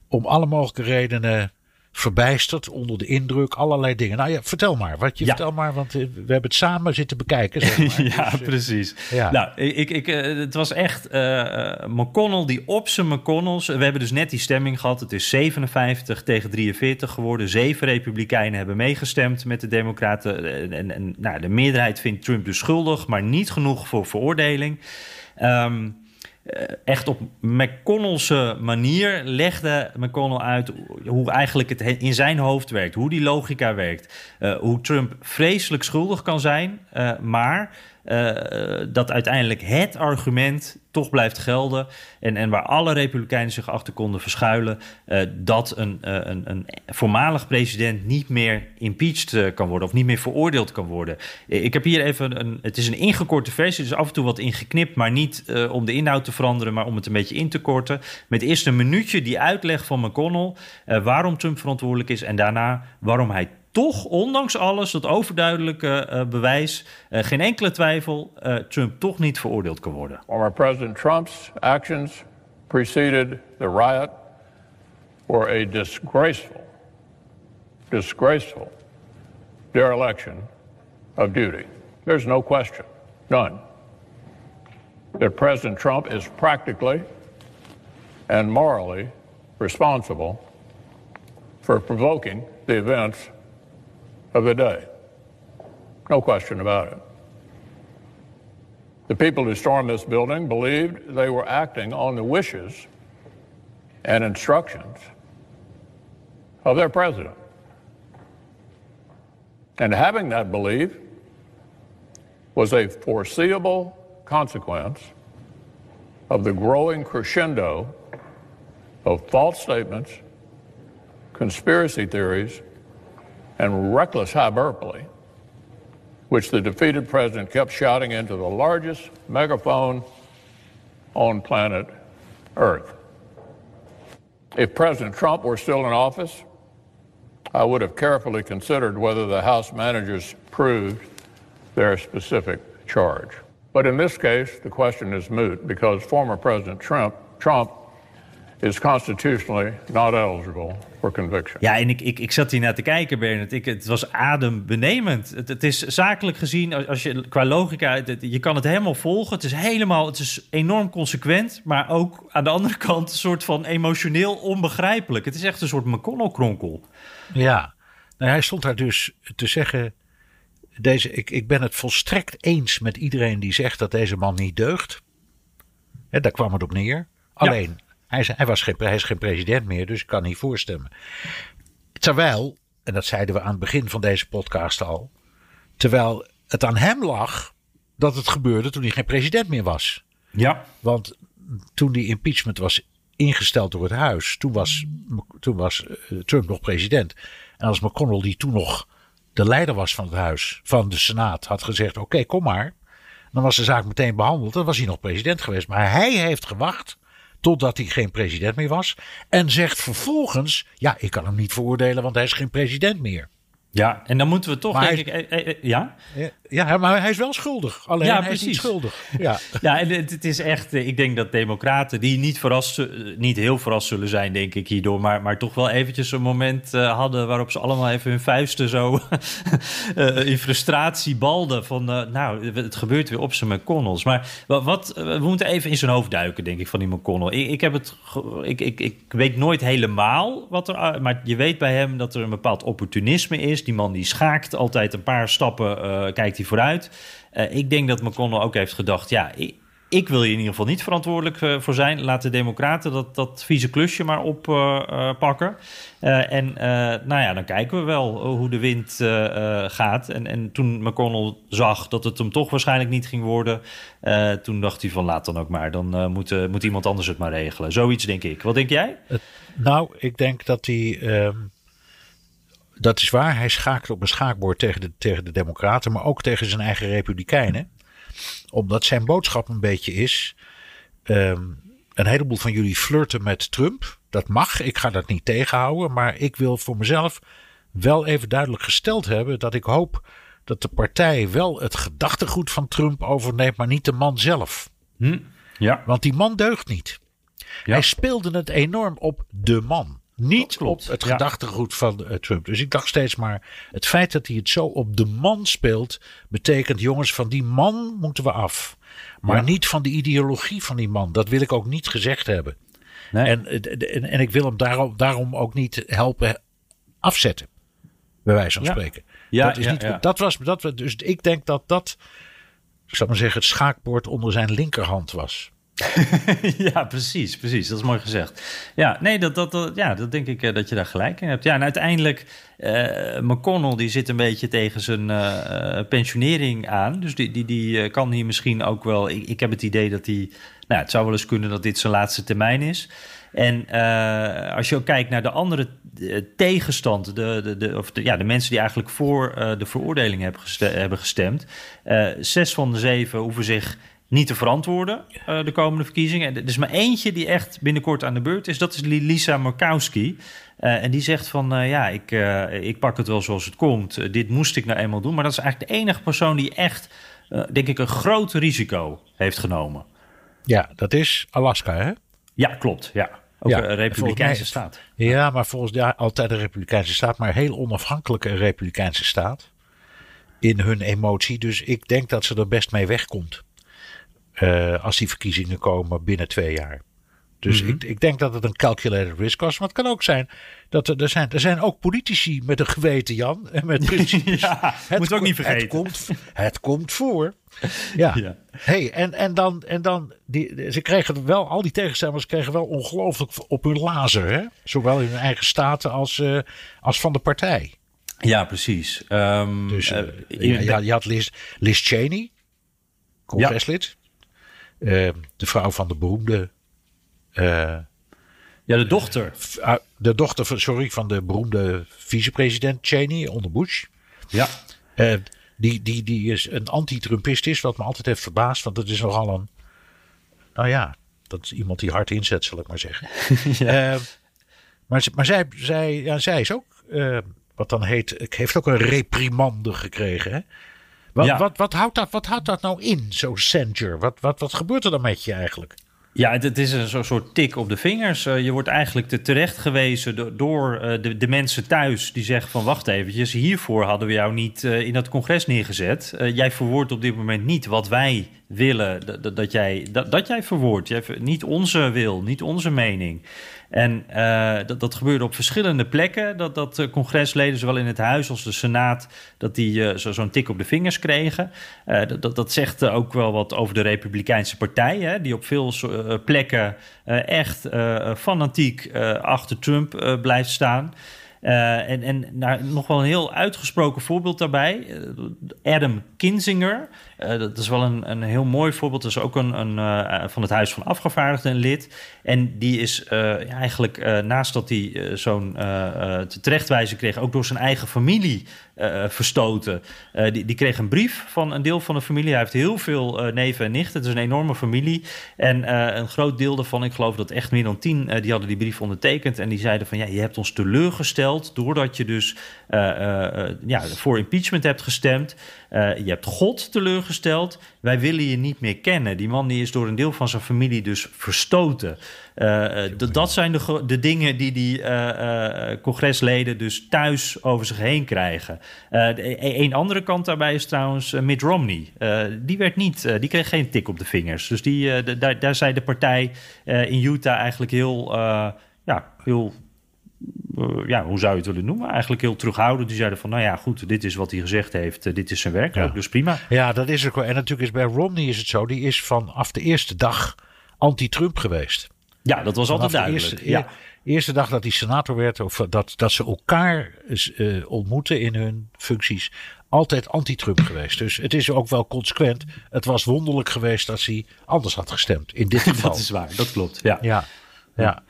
om alle mogelijke redenen verbijsterd, onder de indruk, allerlei dingen. Nou ja, vertel maar. Wat je vertel maar, want eh, we hebben het samen zitten bekijken. Zeg maar. ja, dus, precies. Ja. Nou, ik, ik, eh, het was echt uh, McConnell die op zijn McConnells. We hebben dus net die stemming gehad. Het is 57 tegen 43 geworden. Zeven Republikeinen hebben meegestemd met de Democraten. En, en nou, de meerderheid vindt Trump dus schuldig, maar niet genoeg voor veroordeling. Um, eh, echt op McConnellse manier legde McConnell uit hoe eigenlijk het in zijn hoofd werkt, hoe die logica werkt, uh, hoe Trump vreselijk schuldig kan zijn, uh, maar uh, dat uiteindelijk het argument toch blijft gelden. En, en waar alle Republikeinen zich achter konden verschuilen. Uh, dat een, uh, een, een voormalig president niet meer impeached kan worden. Of niet meer veroordeeld kan worden. Ik heb hier even een. Het is een ingekorte versie. Dus af en toe wat ingeknipt. Maar niet om de inhoud te veranderen. Maar om het een beetje in te korten. Met eerst een minuutje die uitleg van McConnell. waarom Trump verantwoordelijk is. En daarna waarom hij toch, ondanks alles, dat overduidelijke uh, bewijs, uh, geen enkele twijfel, uh, Trump toch niet veroordeeld kan worden. Former President Trump's actions preceded the riot were a disgraceful, disgraceful dereliction of duty. There's no question, none, that President Trump is practically and morally responsible for provoking the events of the day. No question about it. The people who stormed this building believed they were acting on the wishes and instructions of their president. And having that belief was a foreseeable consequence of the growing crescendo of false statements, conspiracy theories, and reckless hyperbole, which the defeated president kept shouting into the largest megaphone on planet Earth. If President Trump were still in office, I would have carefully considered whether the House managers proved their specific charge. But in this case, the question is moot because former President Trump, Trump is constitutionally not eligible for conviction. Ja, en ik, ik, ik zat hier naar te kijken, Bernard. Ik, het was adembenemend. Het, het is zakelijk gezien, als je qua logica, je kan het helemaal volgen. Het is helemaal, het is enorm consequent, maar ook aan de andere kant een soort van emotioneel onbegrijpelijk. Het is echt een soort McConnell-kronkel. Ja, nou, hij stond daar dus te zeggen. Deze, ik, ik ben het volstrekt eens met iedereen die zegt dat deze man niet deugt. Ja, daar kwam het op neer. Alleen, hij, was geen, hij is geen president meer, dus ik kan niet voorstemmen. Terwijl, en dat zeiden we aan het begin van deze podcast al. Terwijl het aan hem lag dat het gebeurde toen hij geen president meer was. Ja. Want toen die impeachment was ingesteld door het huis. Toen was, toen was eh, Trump nog president. En als McConnell, die toen nog de leider was van het huis, van de Senaat, had gezegd: Oké, kom maar. Dan was de zaak meteen behandeld. Dan was hij nog president geweest. Maar hij heeft gewacht totdat hij geen president meer was. En zegt vervolgens: Ja, ik kan hem niet veroordelen, want hij is geen president meer. Ja, en dan moeten we toch, Maar denk hij- ik... eh, eh, ja? Ja, maar hij is wel schuldig. Alleen Ja, hij is niet schuldig. Ja. Ja, en het, het is echt, eh, ik denk dat democraten die niet, verrast, eh, niet heel verrast zullen zijn, denk ik hierdoor, maar, maar toch wel eventjes een moment eh, hadden waarop ze allemaal even hun vuisten zo eh, in frustratie balden van, eh, nou, het gebeurt weer op zijn McConnells. Maar wa- wat, eh, we moeten even in zijn hoofd duiken, denk ik, van die McConnell. Ik, ik heb het, ik, ik, ik weet nooit helemaal wat er, maar je weet bij hem dat er een bepaald opportunisme is. Die man die schaakt altijd een paar stappen, eh, kijkt hij vooruit. Eh, ik denk dat McConnell ook heeft gedacht, ja, ik, ik wil hier in ieder geval niet verantwoordelijk eh, voor zijn. Laat de Democraten dat, dat vieze klusje maar oppakken. en nou ja, dan kijken we wel hoe de wind gaat. En, en toen McConnell zag dat het hem toch waarschijnlijk niet ging worden, toen dacht hij van laat dan ook maar. Dan moet, moet iemand anders het maar regelen. Zoiets denk ik. Wat denk jij? Nou, ik denk dat hij. ehm, dat is waar. Hij schaakt op een schaakbord tegen de, tegen de Democraten, maar ook tegen zijn eigen Republikeinen. Omdat zijn boodschap een beetje is. ehm, een heleboel van jullie flirten met Trump. Dat mag, ik ga dat niet tegenhouden. Maar ik wil voor mezelf wel even duidelijk gesteld hebben dat ik hoop dat de partij wel het gedachtegoed van Trump overneemt, maar niet de man zelf. Ja. Want die man deugt niet. Ja. Hij speelde het enorm op de man. Niet Klopt, op het ja. gedachtegoed van eh, Trump. Dus ik dacht steeds maar, het feit dat hij het zo op de man speelt, betekent jongens, van die man moeten we af. Maar Ja. niet van de ideologie van die man. Dat wil ik ook niet gezegd hebben. Nee. En, eh, en, en ik wil hem daarom, daarom ook niet helpen afzetten. Bij wijze van spreken. Ja, dat, is ja, niet, ja. dat was, dat, dus ik denk dat dat, ik zou maar zeggen, het schaakbord onder zijn linkerhand was. ja, precies, precies. Dat is mooi gezegd. Ja, nee, dat, dat, dat- ja, dat denk ik eh, dat je daar gelijk in hebt. Ja, en uiteindelijk, eh McConnell die zit een beetje tegen zijn eh, pensionering aan. Dus die, die, die kan hier misschien ook wel... Ik, ik heb het idee dat hij... Nou, het zou wel eens kunnen dat dit zijn laatste termijn is. En als je ook kijkt naar de andere tegenstand, de, de, de, of de, ja, de mensen die eigenlijk voor de veroordeling hebben, geste- hebben gestemd, zes van de zeven hoeven zich niet te verantwoorden eh, de komende verkiezingen. En er is maar eentje die echt binnenkort aan de beurt is. Dat is Li- Lisa Murkowski. Eh, en die zegt van, eh, ja, ik, ik pak het wel zoals het komt. Dit moest ik nou eenmaal doen. Maar dat is eigenlijk de enige persoon die echt, denk ik, een groot risico heeft genomen. Ja, dat is Alaska, hè? Ja, klopt. Ja. Ook Ja, een republikeinse staat. Ja, maar volgens ja, altijd een republikeinse staat, maar heel onafhankelijke republikeinse staat. In hun emotie. Dus ik denk dat ze er best mee wegkomt. Eh, als die verkiezingen komen binnen twee jaar. Dus Mhm. ik, ik denk dat het een calculated risk was. Maar het kan ook zijn dat er, er, zijn, er zijn ook politici met een geweten, Jan. En met principes. Ja, moet ook niet vergeten. Het komt, het komt voor. Ja. Ja. Hey, en, en dan, en dan die, ze kregen wel, al die tegenstanders kregen wel ongelooflijk op hun lazer. Hè? Zowel in hun eigen staten als, eh, als van de partij. Ja, precies. Ehm, Dus eh, ja, je had Liz, Liz Cheney, congreslid. Eh, de vrouw van de beroemde. eh, ja, de dochter. ah, de dochter van, sorry, van de beroemde vicepresident Cheney onder Bush. Ja. Eh, die, die, die is een anti-Trumpist is, wat me altijd heeft verbaasd. Want dat is nogal een. Nou ja, dat is iemand die hard inzet, zal ik maar zeggen. Eh, maar maar zij, zij, ja, zij is ook, wat dan heet, heeft ook een reprimande gekregen. Hè? Wat, Ja. wat, wat, houdt dat, wat houdt dat nou in, zo'n censure? Wat, wat, wat gebeurt er dan met je eigenlijk? Ja, het, is een soort tik op de vingers. Eh, je wordt eigenlijk te terecht gewezen do- door eh, de, de mensen thuis die zeggen van wacht eventjes, hiervoor hadden we jou niet eh, in dat congres neergezet. Jij verwoordt op dit moment niet wat wij willen dat, dat, dat jij, dat, dat jij verwoordt. Jij, niet onze wil, niet onze mening. En eh, dat, dat gebeurde op verschillende plekken. Dat, dat eh, congresleden, zowel in het huis als de senaat, dat die eh, zo, zo'n tik op de vingers kregen. Dat, dat, dat zegt ook wel wat over de Republikeinse Partij, hè, die op veel plekken echt fanatiek achter Trump blijft staan. En en nou, nog wel een heel uitgesproken voorbeeld daarbij. Adam Kinzinger. Uh, dat is wel een, een heel mooi voorbeeld. Dat is ook een, een uh, van het Huis van Afgevaardigden een lid. En die is eigenlijk naast dat hij zo'n terechtwijzing kreeg... ook door zijn eigen familie verstoten. die, die kreeg een brief van een deel van de familie. Hij heeft heel veel neven en nichten. Het is een enorme familie. En een groot deel daarvan, ik geloof dat echt meer dan tien... die hadden die brief ondertekend. En die zeiden van, ja, je hebt ons teleurgesteld doordat je dus ja, voor impeachment hebt gestemd. Je hebt God teleurgesteld. Wij willen je niet meer kennen. Die man die is door een deel van zijn familie dus verstoten. dat zijn de, de dingen die die congresleden dus thuis over zich heen krijgen. een andere kant daarbij is trouwens Mitt Romney. die, werd niet, die kreeg geen tik op de vingers. Dus die, daar, daar zei de partij in Utah eigenlijk heel, ja, heel ja, hoe zou je het willen noemen? Eigenlijk heel terughoudend. Die zeiden van, nou ja, goed, dit is wat hij gezegd heeft. Uh, dit is zijn werk, ja. dus prima. Ja, dat is ook wel. En natuurlijk is bij Romney is het zo. Die is vanaf de eerste dag anti-Trump geweest. Ja, dat was altijd duidelijk. De eerste, ja. eerste dag dat hij senator werd, of dat, dat ze elkaar uh, ontmoeten in hun functies, altijd anti-Trump geweest. Dus het is ook wel consequent. Het was wonderlijk geweest als hij anders had gestemd. In dit geval. dat is waar, dat klopt. Ja, ja. ja.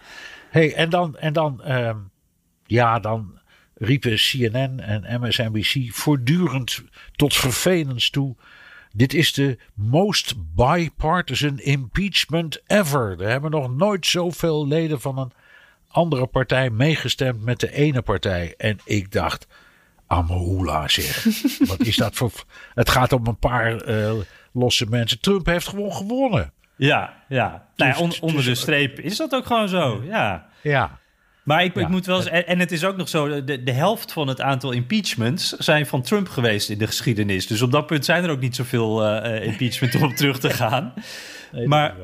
Hey, en dan, en dan, uh, ja, dan riepen CNN en MSNBC voortdurend tot vervelens toe. Dit is de most bipartisan impeachment ever. Er hebben nog nooit zoveel leden van een andere partij meegestemd met de ene partij. En ik dacht, Amahula zeg. Wat is dat voor... Het gaat om een paar uh, losse mensen. Trump heeft gewoon gewonnen. Ja, ja. Nou ja on, onder de streep is dat ook gewoon zo. Ja. Ja. Maar ik, ik moet wel eens, en, het is ook nog zo, de, de helft van het aantal impeachments zijn van Trump geweest in de geschiedenis. Dus op dat punt zijn er ook niet zoveel uh, impeachment om terug te gaan. Nee, maar,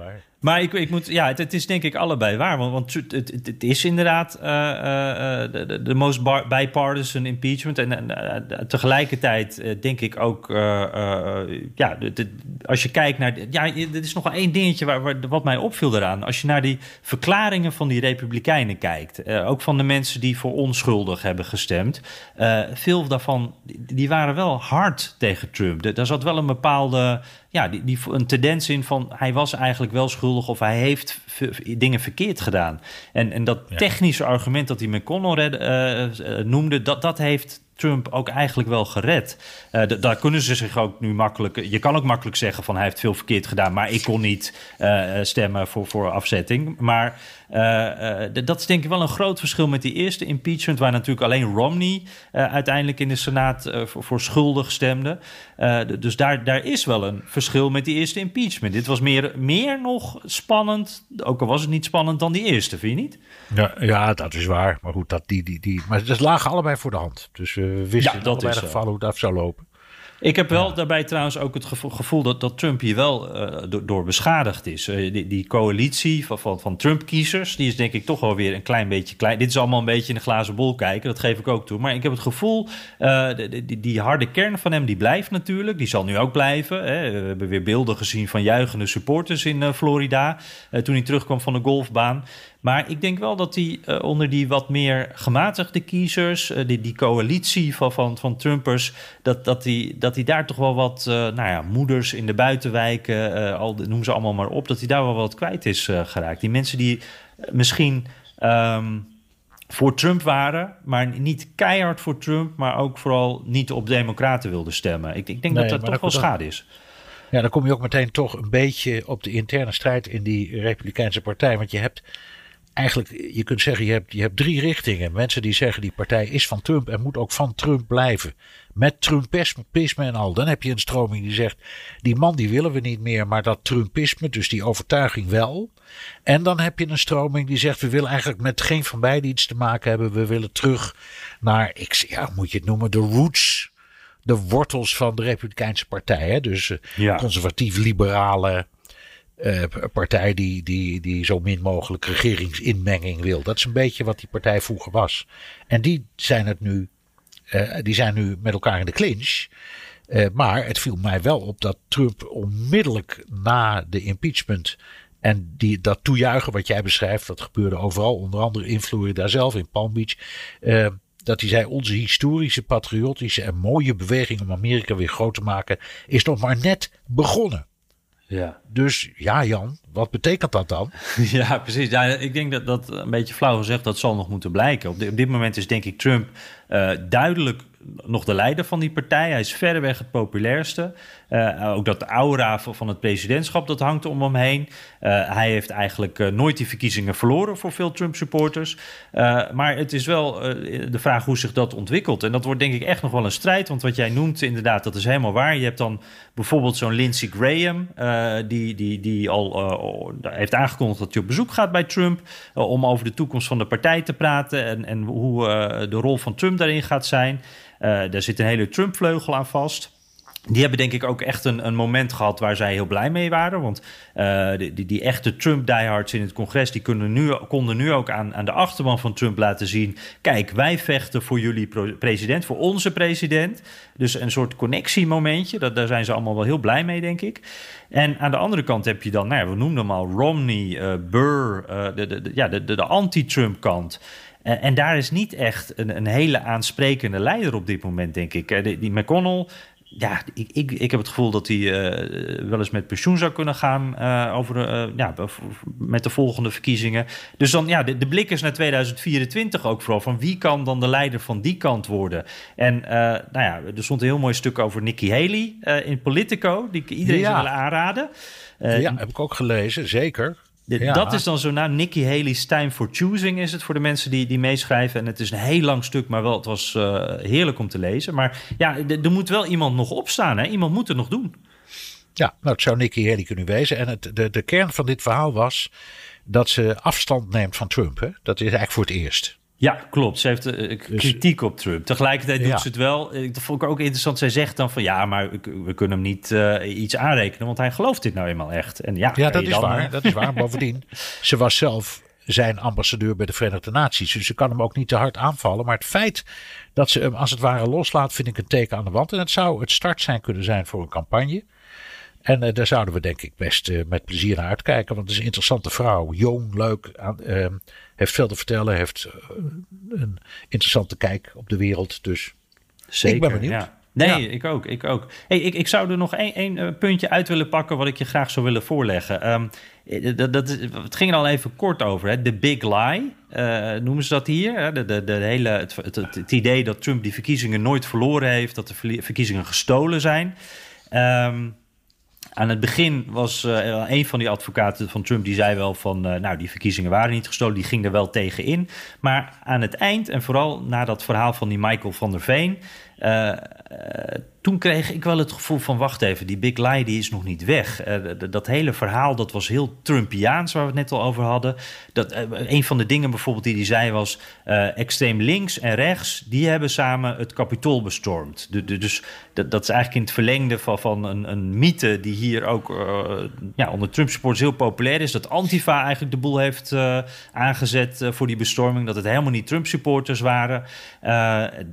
maar ik, ik moet, ja, het, het, is denk ik allebei waar. Want, want het, het, is inderdaad uh, uh, de, de most bipartisan impeachment. En tegelijkertijd denk ik ook, ja, als je kijkt naar. Ja, er is nog wel één dingetje waar, waar, wat mij opviel daaraan. Als je naar die verklaringen van die Republikeinen kijkt, ook van de mensen die voor onschuldig hebben gestemd, veel daarvan die waren wel hard tegen Trump. Daar zat wel een bepaalde ja, die, die, een tendens in van hij was eigenlijk wel schuldig of hij heeft dingen verkeerd gedaan. En, en dat technische argument dat hij McConnell uh, noemde, dat, dat heeft Trump ook eigenlijk wel gered. Uh, daar kunnen ze zich ook nu makkelijk. Je kan ook makkelijk zeggen van hij heeft veel verkeerd gedaan, maar ik kon niet uh, stemmen voor, voor afzetting. Maar dat is denk ik wel een groot verschil met die eerste impeachment, waar natuurlijk alleen Romney uiteindelijk in de Senaat voor, voor, schuldig stemde. dus daar, daar is wel een verschil met die eerste impeachment. Dit was meer, meer nog spannend, ook al was het niet spannend dan die eerste, vind je niet? Ja, ja dat is waar. Maar goed, dat die, die, die, maar het lagen allebei voor de hand. Dus we wisten ja, dat in geval hoe het af zou lopen. Ik heb wel daarbij trouwens ook het gevoel dat, dat Trump hier wel uh, door, beschadigd is. Uh, die, die, coalitie van, van, van Trump-kiezers, die is denk ik toch wel weer een klein beetje klein. Dit is allemaal een beetje in de glazen bol kijken, dat geef ik ook toe. Maar ik heb het gevoel, uh, die, die, harde kern van hem, die blijft natuurlijk. Die zal nu ook blijven. Hè. We hebben weer beelden gezien van juichende supporters in Florida toen hij terugkwam van de golfbaan. Maar ik denk wel dat hij uh, onder die wat meer gematigde kiezers, uh, die, die coalitie van, van, van Trumpers, dat, dat, die, dat hij daar toch wel wat, uh, nou ja, moeders in de buitenwijken, al, noem ze allemaal maar op, dat hij daar wel wat kwijt is geraakt. Die mensen die misschien um, voor Trump waren, maar niet keihard voor Trump, maar ook vooral niet op democraten wilden stemmen. Ik, ik denk nee, dat dat toch wel schade is. Ja, dan kom je ook meteen toch een beetje op de interne strijd in die Republikeinse partij. Want je hebt eigenlijk, je kunt zeggen, je hebt, je hebt drie richtingen. Mensen die zeggen die partij is van Trump en moet ook van Trump blijven. Met Trumpisme en al. Dan heb je een stroming die zegt, die man die willen we niet meer, maar dat Trumpisme, dus die overtuiging wel. En dan heb je een stroming die zegt, we willen eigenlijk met geen van beiden iets te maken hebben. We willen terug naar, ik, ja, moet je het noemen, de roots de wortels van de Republikeinse Partij. Hè? Dus uh, conservatief-liberale uh, partij die, die, die zo min mogelijk regeringsinmenging wil. Dat is een beetje wat die partij vroeger was. En die zijn het nu, uh, die zijn nu met elkaar in de clinch. Uh, maar het viel mij wel op dat Trump onmiddellijk na de impeachment en die, dat toejuichen wat jij beschrijft, dat gebeurde overal, onder andere in Florida zelf, in Palm Beach. dat hij zei: Onze historische, patriotische en mooie beweging om Amerika weer groot te maken is nog maar net begonnen. Ja. Dus ja, Jan, wat betekent dat dan? Ja, precies. Ja, ik denk dat dat een beetje flauw gezegd, dat zal nog moeten blijken. Op, op dit moment is denk ik Trump uh, duidelijk nog de leider van die partij. Hij is verreweg het populairste. Uh, ook dat aura van het presidentschap, dat hangt om hem heen. Uh, hij heeft eigenlijk uh, nooit die verkiezingen verloren voor veel Trump-supporters. maar het is wel de vraag hoe zich dat ontwikkelt. En dat wordt denk ik echt nog wel een strijd. Want wat jij noemt, inderdaad, dat is helemaal waar. Je hebt dan bijvoorbeeld zo'n Lindsey Graham... die, die, die al heeft aangekondigd dat hij op bezoek gaat bij Trump... om over de toekomst van de partij te praten... en, en hoe de rol van Trump daarin gaat zijn... Daar zit een hele Trump-vleugel aan vast. Die hebben denk ik ook echt een, een moment gehad waar zij heel blij mee waren. Want uh, die, die, echte Trump-diehards in het congres... die kunnen nu, konden nu ook aan, aan de achterban van Trump laten zien... kijk, wij vechten voor jullie president, voor onze president. Dus een soort connectiemomentje. Dat, daar zijn ze allemaal wel heel blij mee, denk ik. En aan de andere kant heb je dan, nou ja, we noemden hem al... Romney, uh, Burr, de, de, ja, de, de, anti-Trump-kant... Uh, en daar is niet echt een, een, hele aansprekende leider op dit moment, denk ik. Die McConnell, ja, ik, ik, ik heb het gevoel dat hij uh, wel eens met pensioen zou kunnen gaan over, ja, met de volgende verkiezingen. Dus dan, ja, de, de, blik is naar 2024 ook vooral. Van wie kan dan de leider van die kant worden? En nou ja, er stond een heel mooi stuk over Nikki Haley in Politico, die ik iedereen ja. zou willen aanraden. ja, heb ik ook gelezen, zeker. Ja. Dat is dan zo, nou, Nikki Haley's Time for Choosing is het voor de mensen die, die meeschrijven. En het is een heel lang stuk, maar wel, het was uh, heerlijk om te lezen. Maar ja, er moet wel iemand nog opstaan, hè? Iemand moet het nog doen. Ja, nou, het zou Nikki Haley kunnen wezen. En het, de, de kern van dit verhaal was dat ze afstand neemt van Trump. Hè? Dat is eigenlijk voor het eerst. Ja, klopt. Ze heeft uh, kritiek op Trump. Tegelijkertijd doet ja. ze het wel. Dat vond ik ook interessant. Zij zegt dan van ja, maar we kunnen hem niet uh, iets aanrekenen, want hij gelooft dit nou eenmaal echt. En ja, ja dat is dan, waar. dat is waar. Bovendien, ze was zelf zijn ambassadeur bij de Verenigde Naties. Dus ze kan hem ook niet te hard aanvallen. Maar het feit dat ze hem als het ware loslaat, vind ik een teken aan de wand. En het zou het start zijn kunnen zijn voor een campagne. En uh, daar zouden we denk ik best uh, met plezier naar uitkijken. Want het is een interessante vrouw. Jong, leuk. Uh, heeft veel te vertellen. Heeft een interessante kijk op de wereld. Dus Zeker, ik ben benieuwd. Ja. Nee, ja. ik ook. Ik, ook. Hey, ik, ik zou er nog één puntje uit willen pakken wat ik je graag zou willen voorleggen. Um, dat, dat, het ging er al even kort over. Hè? De big lie, uh, noemen ze dat hier. Hè? De, de, de hele, het, het, het, idee dat Trump die verkiezingen nooit verloren heeft. Dat de verkiezingen gestolen zijn. Um, aan het begin was uh, een van die advocaten van Trump die zei wel van, uh, nou die verkiezingen waren niet gestolen, die ging er wel tegen in. Maar aan het eind en vooral na dat verhaal van die Michael van der Veen, uh, toen kreeg ik wel het gevoel van, wacht even, die big lie die is nog niet weg. Uh, dat hele verhaal, dat was heel Trumpiaans, waar we het net al over hadden. Dat, uh, een van de dingen bijvoorbeeld die hij zei was, uh, extreem links en rechts, die hebben samen het kapitool bestormd. De, dus dat, dat, is eigenlijk in het verlengde van, van een, een mythe die hier ook ja, onder Trump-supporters heel populair is. Dat Antifa eigenlijk de boel heeft aangezet voor die bestorming. Dat het helemaal niet Trump-supporters waren.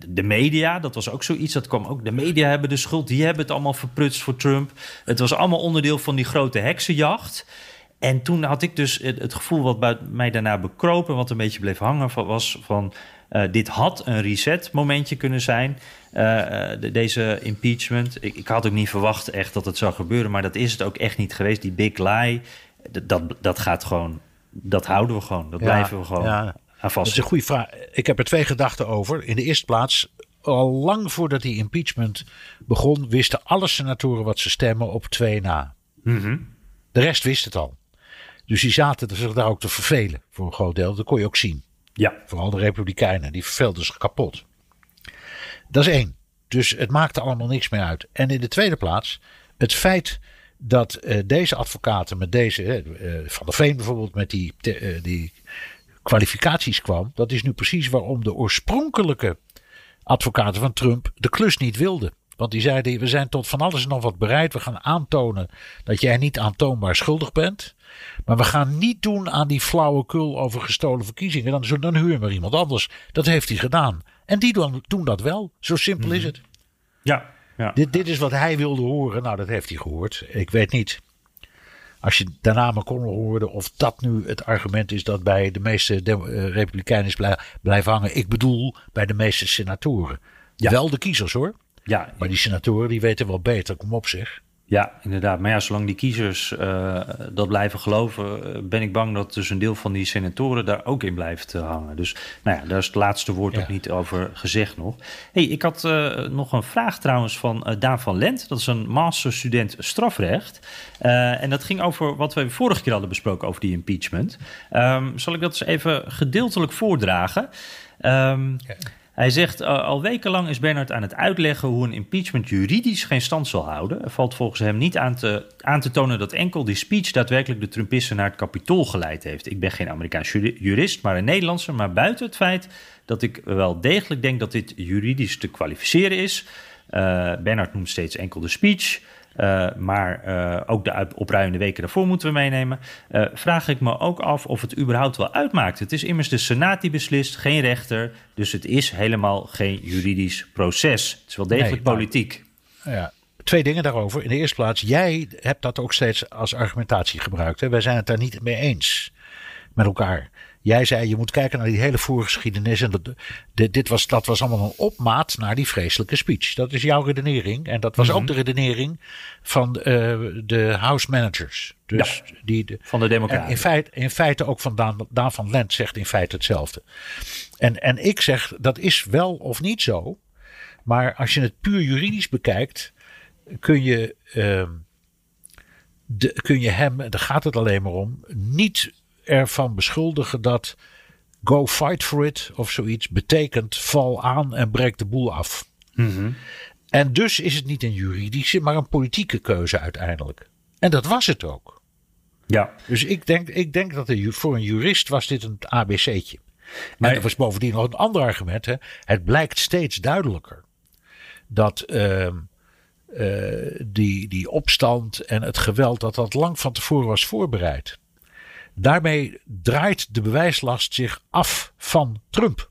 de media, dat was ook zoiets, dat kwam ook, de media hebben de schuld, die hebben het allemaal verprutst voor Trump. Het was allemaal onderdeel van die grote heksenjacht. En toen had ik dus het, gevoel wat bij mij daarna bekropen, wat een beetje bleef hangen, was van uh, dit had een reset momentje kunnen zijn. Uh, de, deze impeachment. Ik, ik, had ook niet verwacht echt dat het zou gebeuren, maar dat is het ook echt niet geweest. Die big lie, dat, dat gaat gewoon, dat houden we gewoon, dat ja, blijven we gewoon ja. aan vast. Dat is een goede vraag. Ik heb er twee gedachten over. In de eerste plaats, al lang voordat die impeachment begon, wisten alle senatoren wat ze stemmen op twee na. Mm -hmm. De rest wist het al. Dus die zaten zich daar ook te vervelen voor een groot deel. Dat kon je ook zien. Ja. Vooral de Republikeinen, die verveelden zich kapot. Dat is één. Dus het maakte allemaal niks meer uit. En in de tweede plaats, het feit dat uh, deze advocaten met deze, uh, Van der Veen bijvoorbeeld, met die, uh, die kwalificaties kwam. Dat is nu precies waarom de oorspronkelijke advocaten van Trump de klus niet wilden. Want die zeiden: we zijn tot van alles en nog wat bereid. We gaan aantonen dat jij niet aantoonbaar schuldig bent. Maar we gaan niet doen aan die flauwekul over gestolen verkiezingen. Dan, dan huren we iemand anders. Dat heeft hij gedaan. En die doen, doen dat wel. Zo simpel mm -hmm. is het. Ja. ja. Dit, dit is wat hij wilde horen. Nou, dat heeft hij gehoord. Ik weet niet als je daarna McConnell hoorde, of dat nu het argument is dat bij de meeste uh, Republikeinen is blijven hangen. Ik bedoel, bij de meeste senatoren. Wel de kiezers hoor. Ja. Maar die senatoren die weten wel beter. Kom op zeg. Ja, inderdaad. Maar ja, zolang die kiezers uh, dat blijven geloven, eh, ben ik bang dat dus een deel van die senatoren daar ook in blijft uh, hangen. Dus nou ja, daar is het laatste woord ja. ook niet over gezegd nog. hey, ik had nog een vraag trouwens van Daan van Lent. Dat is een masterstudent strafrecht. en dat ging over wat we vorige keer hadden besproken over die impeachment. Um, zal ik dat eens even gedeeltelijk voordragen? Um, ja. Hij zegt, uh, al wekenlang is Bernard aan het uitleggen hoe een impeachment juridisch geen stand zal houden. Er valt volgens hem niet aan te, aan te tonen dat enkel die speech daadwerkelijk de Trumpisten naar het kapitool geleid heeft. Ik ben geen Amerikaans jurist, maar een Nederlandse. Maar buiten het feit dat ik wel degelijk denk dat dit juridisch te kwalificeren is. Uh, Bernard noemt steeds enkel de speech. Uh, maar uh, ook de opruimende weken daarvoor moeten we meenemen. Uh, vraag ik me ook af of het überhaupt wel uitmaakt. Het is immers de Senaat die beslist, geen rechter. Dus het is helemaal geen juridisch proces. Het is wel degelijk nee, politiek. Ja, twee dingen daarover. In de eerste plaats, jij hebt dat ook steeds als argumentatie gebruikt. Hè? Wij zijn het daar niet mee eens met elkaar. Jij zei, je moet kijken naar die hele voorgeschiedenis. En dat, dit, was, dat was allemaal een opmaat naar die vreselijke speech. Dat is jouw redenering. En dat was mm -hmm. ook de redenering van uh, de House Managers. Dus ja, die, de, van de Democraten. In feite, in feite ook van Daan, Daan van Lent zegt in feite hetzelfde. En, en ik zeg, dat is wel of niet zo. Maar als je het puur juridisch bekijkt, kun je, uh, de, kun je hem, daar gaat het alleen maar om, niet ervan beschuldigen dat go fight for it of zoiets betekent val aan en breek de boel af. Mm -hmm. En dus is het niet een juridische, maar een politieke keuze uiteindelijk. En dat was het ook. Ja. Dus ik denk, ik denk dat er, voor een jurist was dit een ABC'tje. Maar er was bovendien nog een ander argument. Hè. Het blijkt steeds duidelijker dat uh, uh, die, die opstand en het geweld, dat dat lang van tevoren was voorbereid. Daarmee draait de bewijslast zich af van Trump.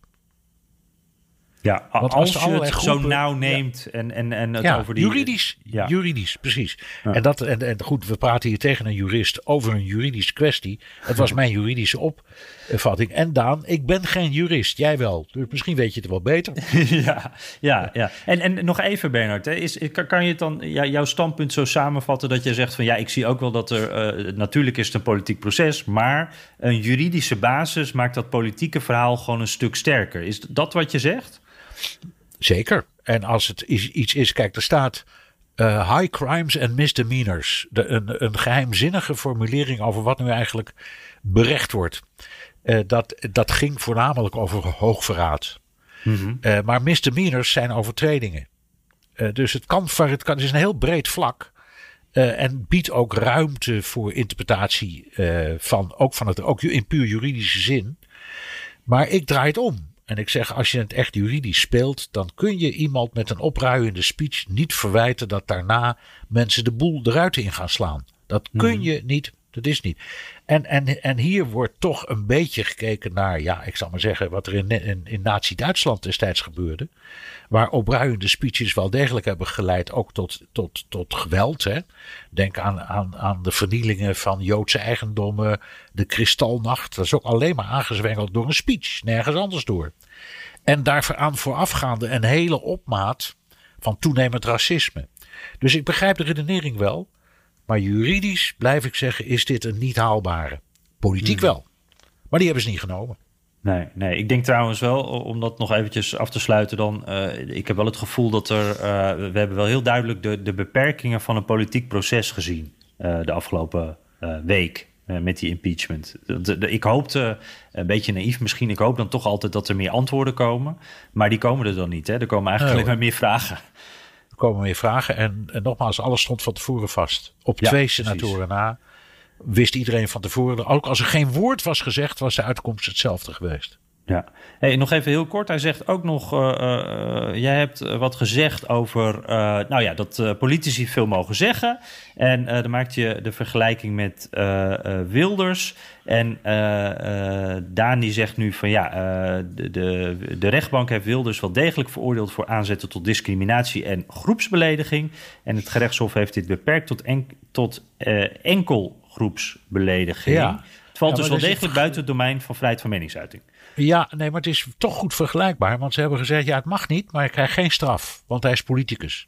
Ja, Want als, als je het groepen, zo nauw neemt ja. en, en, en het ja, over die... Juridisch, ja. juridisch, precies. En, dat, en, en goed, we praten hier tegen een jurist over een juridische kwestie. Het was mijn juridische opvatting. En Daan, ik ben geen jurist, jij wel. Dus misschien weet je het wel beter. ja, ja, ja. En, en nog even Bernard, hè, is, kan je het dan jouw standpunt zo samenvatten dat je zegt van ja, ik zie ook wel dat er, uh, natuurlijk is het een politiek proces, maar een juridische basis maakt dat politieke verhaal gewoon een stuk sterker. Is dat wat je zegt? Zeker. En als het iets is, kijk, er staat uh, high crimes and misdemeanors. De, een, een geheimzinnige formulering over wat nu eigenlijk berecht wordt. Uh, dat, dat ging voornamelijk over hoogverraad. Mm -hmm. uh, maar misdemeanors zijn overtredingen. dus het, kan, het, kan, het is een heel breed vlak. en biedt ook ruimte voor interpretatie van, ook, van het, ook in puur juridische zin. Maar ik draai het om. En ik zeg, als je het echt juridisch speelt, dan kun je iemand met een opruiende speech niet verwijten dat daarna mensen de boel eruit in gaan slaan. Dat kun mm. je niet. Dat is niet. En, en, en hier wordt toch een beetje gekeken naar, ja, ik zal maar zeggen, wat er in, in, Nazi-Duitsland destijds gebeurde. Waar opruiende speeches wel degelijk hebben geleid ook tot, tot, tot geweld. Hè. Denk aan, aan, aan de vernielingen van Joodse eigendommen, de Kristalnacht. Dat is ook alleen maar aangezwengeld door een speech, nergens anders door. En daaraan voorafgaande een hele opmaat van toenemend racisme. Dus ik begrijp de redenering wel. Maar juridisch, blijf ik zeggen, is dit een niet haalbare. Politiek wel. Maar die hebben ze niet genomen. Nee, nee, ik denk trouwens wel, om dat nog eventjes af te sluiten dan... Uh, ik heb wel het gevoel dat er... Uh, we hebben wel heel duidelijk de, de beperkingen van een politiek proces gezien... Uh, de afgelopen week met die impeachment. Ik hoopte, een beetje naïef misschien... ik hoop dan toch altijd dat er meer antwoorden komen. Maar die komen er dan niet, hè? Er komen eigenlijk alleen maar meer vragen komen meer vragen. En, en, nogmaals, alles stond van tevoren vast. Op ja, twee senatoren na wist iedereen van tevoren. Ook als er geen woord was gezegd, was de uitkomst hetzelfde geweest. Ja, hey, nog even heel kort. Hij zegt ook nog: uh, uh, jij hebt wat gezegd over. Uh, nou ja, dat politici veel mogen zeggen. En dan maakt je de vergelijking met Wilders. En Daan die zegt nu van ja, de, de, de, rechtbank heeft Wilders wel degelijk veroordeeld voor aanzetten tot discriminatie en groepsbelediging. En het gerechtshof heeft dit beperkt tot, en, tot enkel groepsbelediging. Ja. Het valt Ja, dus wel degelijk buiten het domein van vrijheid van meningsuiting. Ja, nee, maar het is toch goed vergelijkbaar. Want ze hebben gezegd, ja, het mag niet, maar hij krijgt geen straf. Want hij is politicus.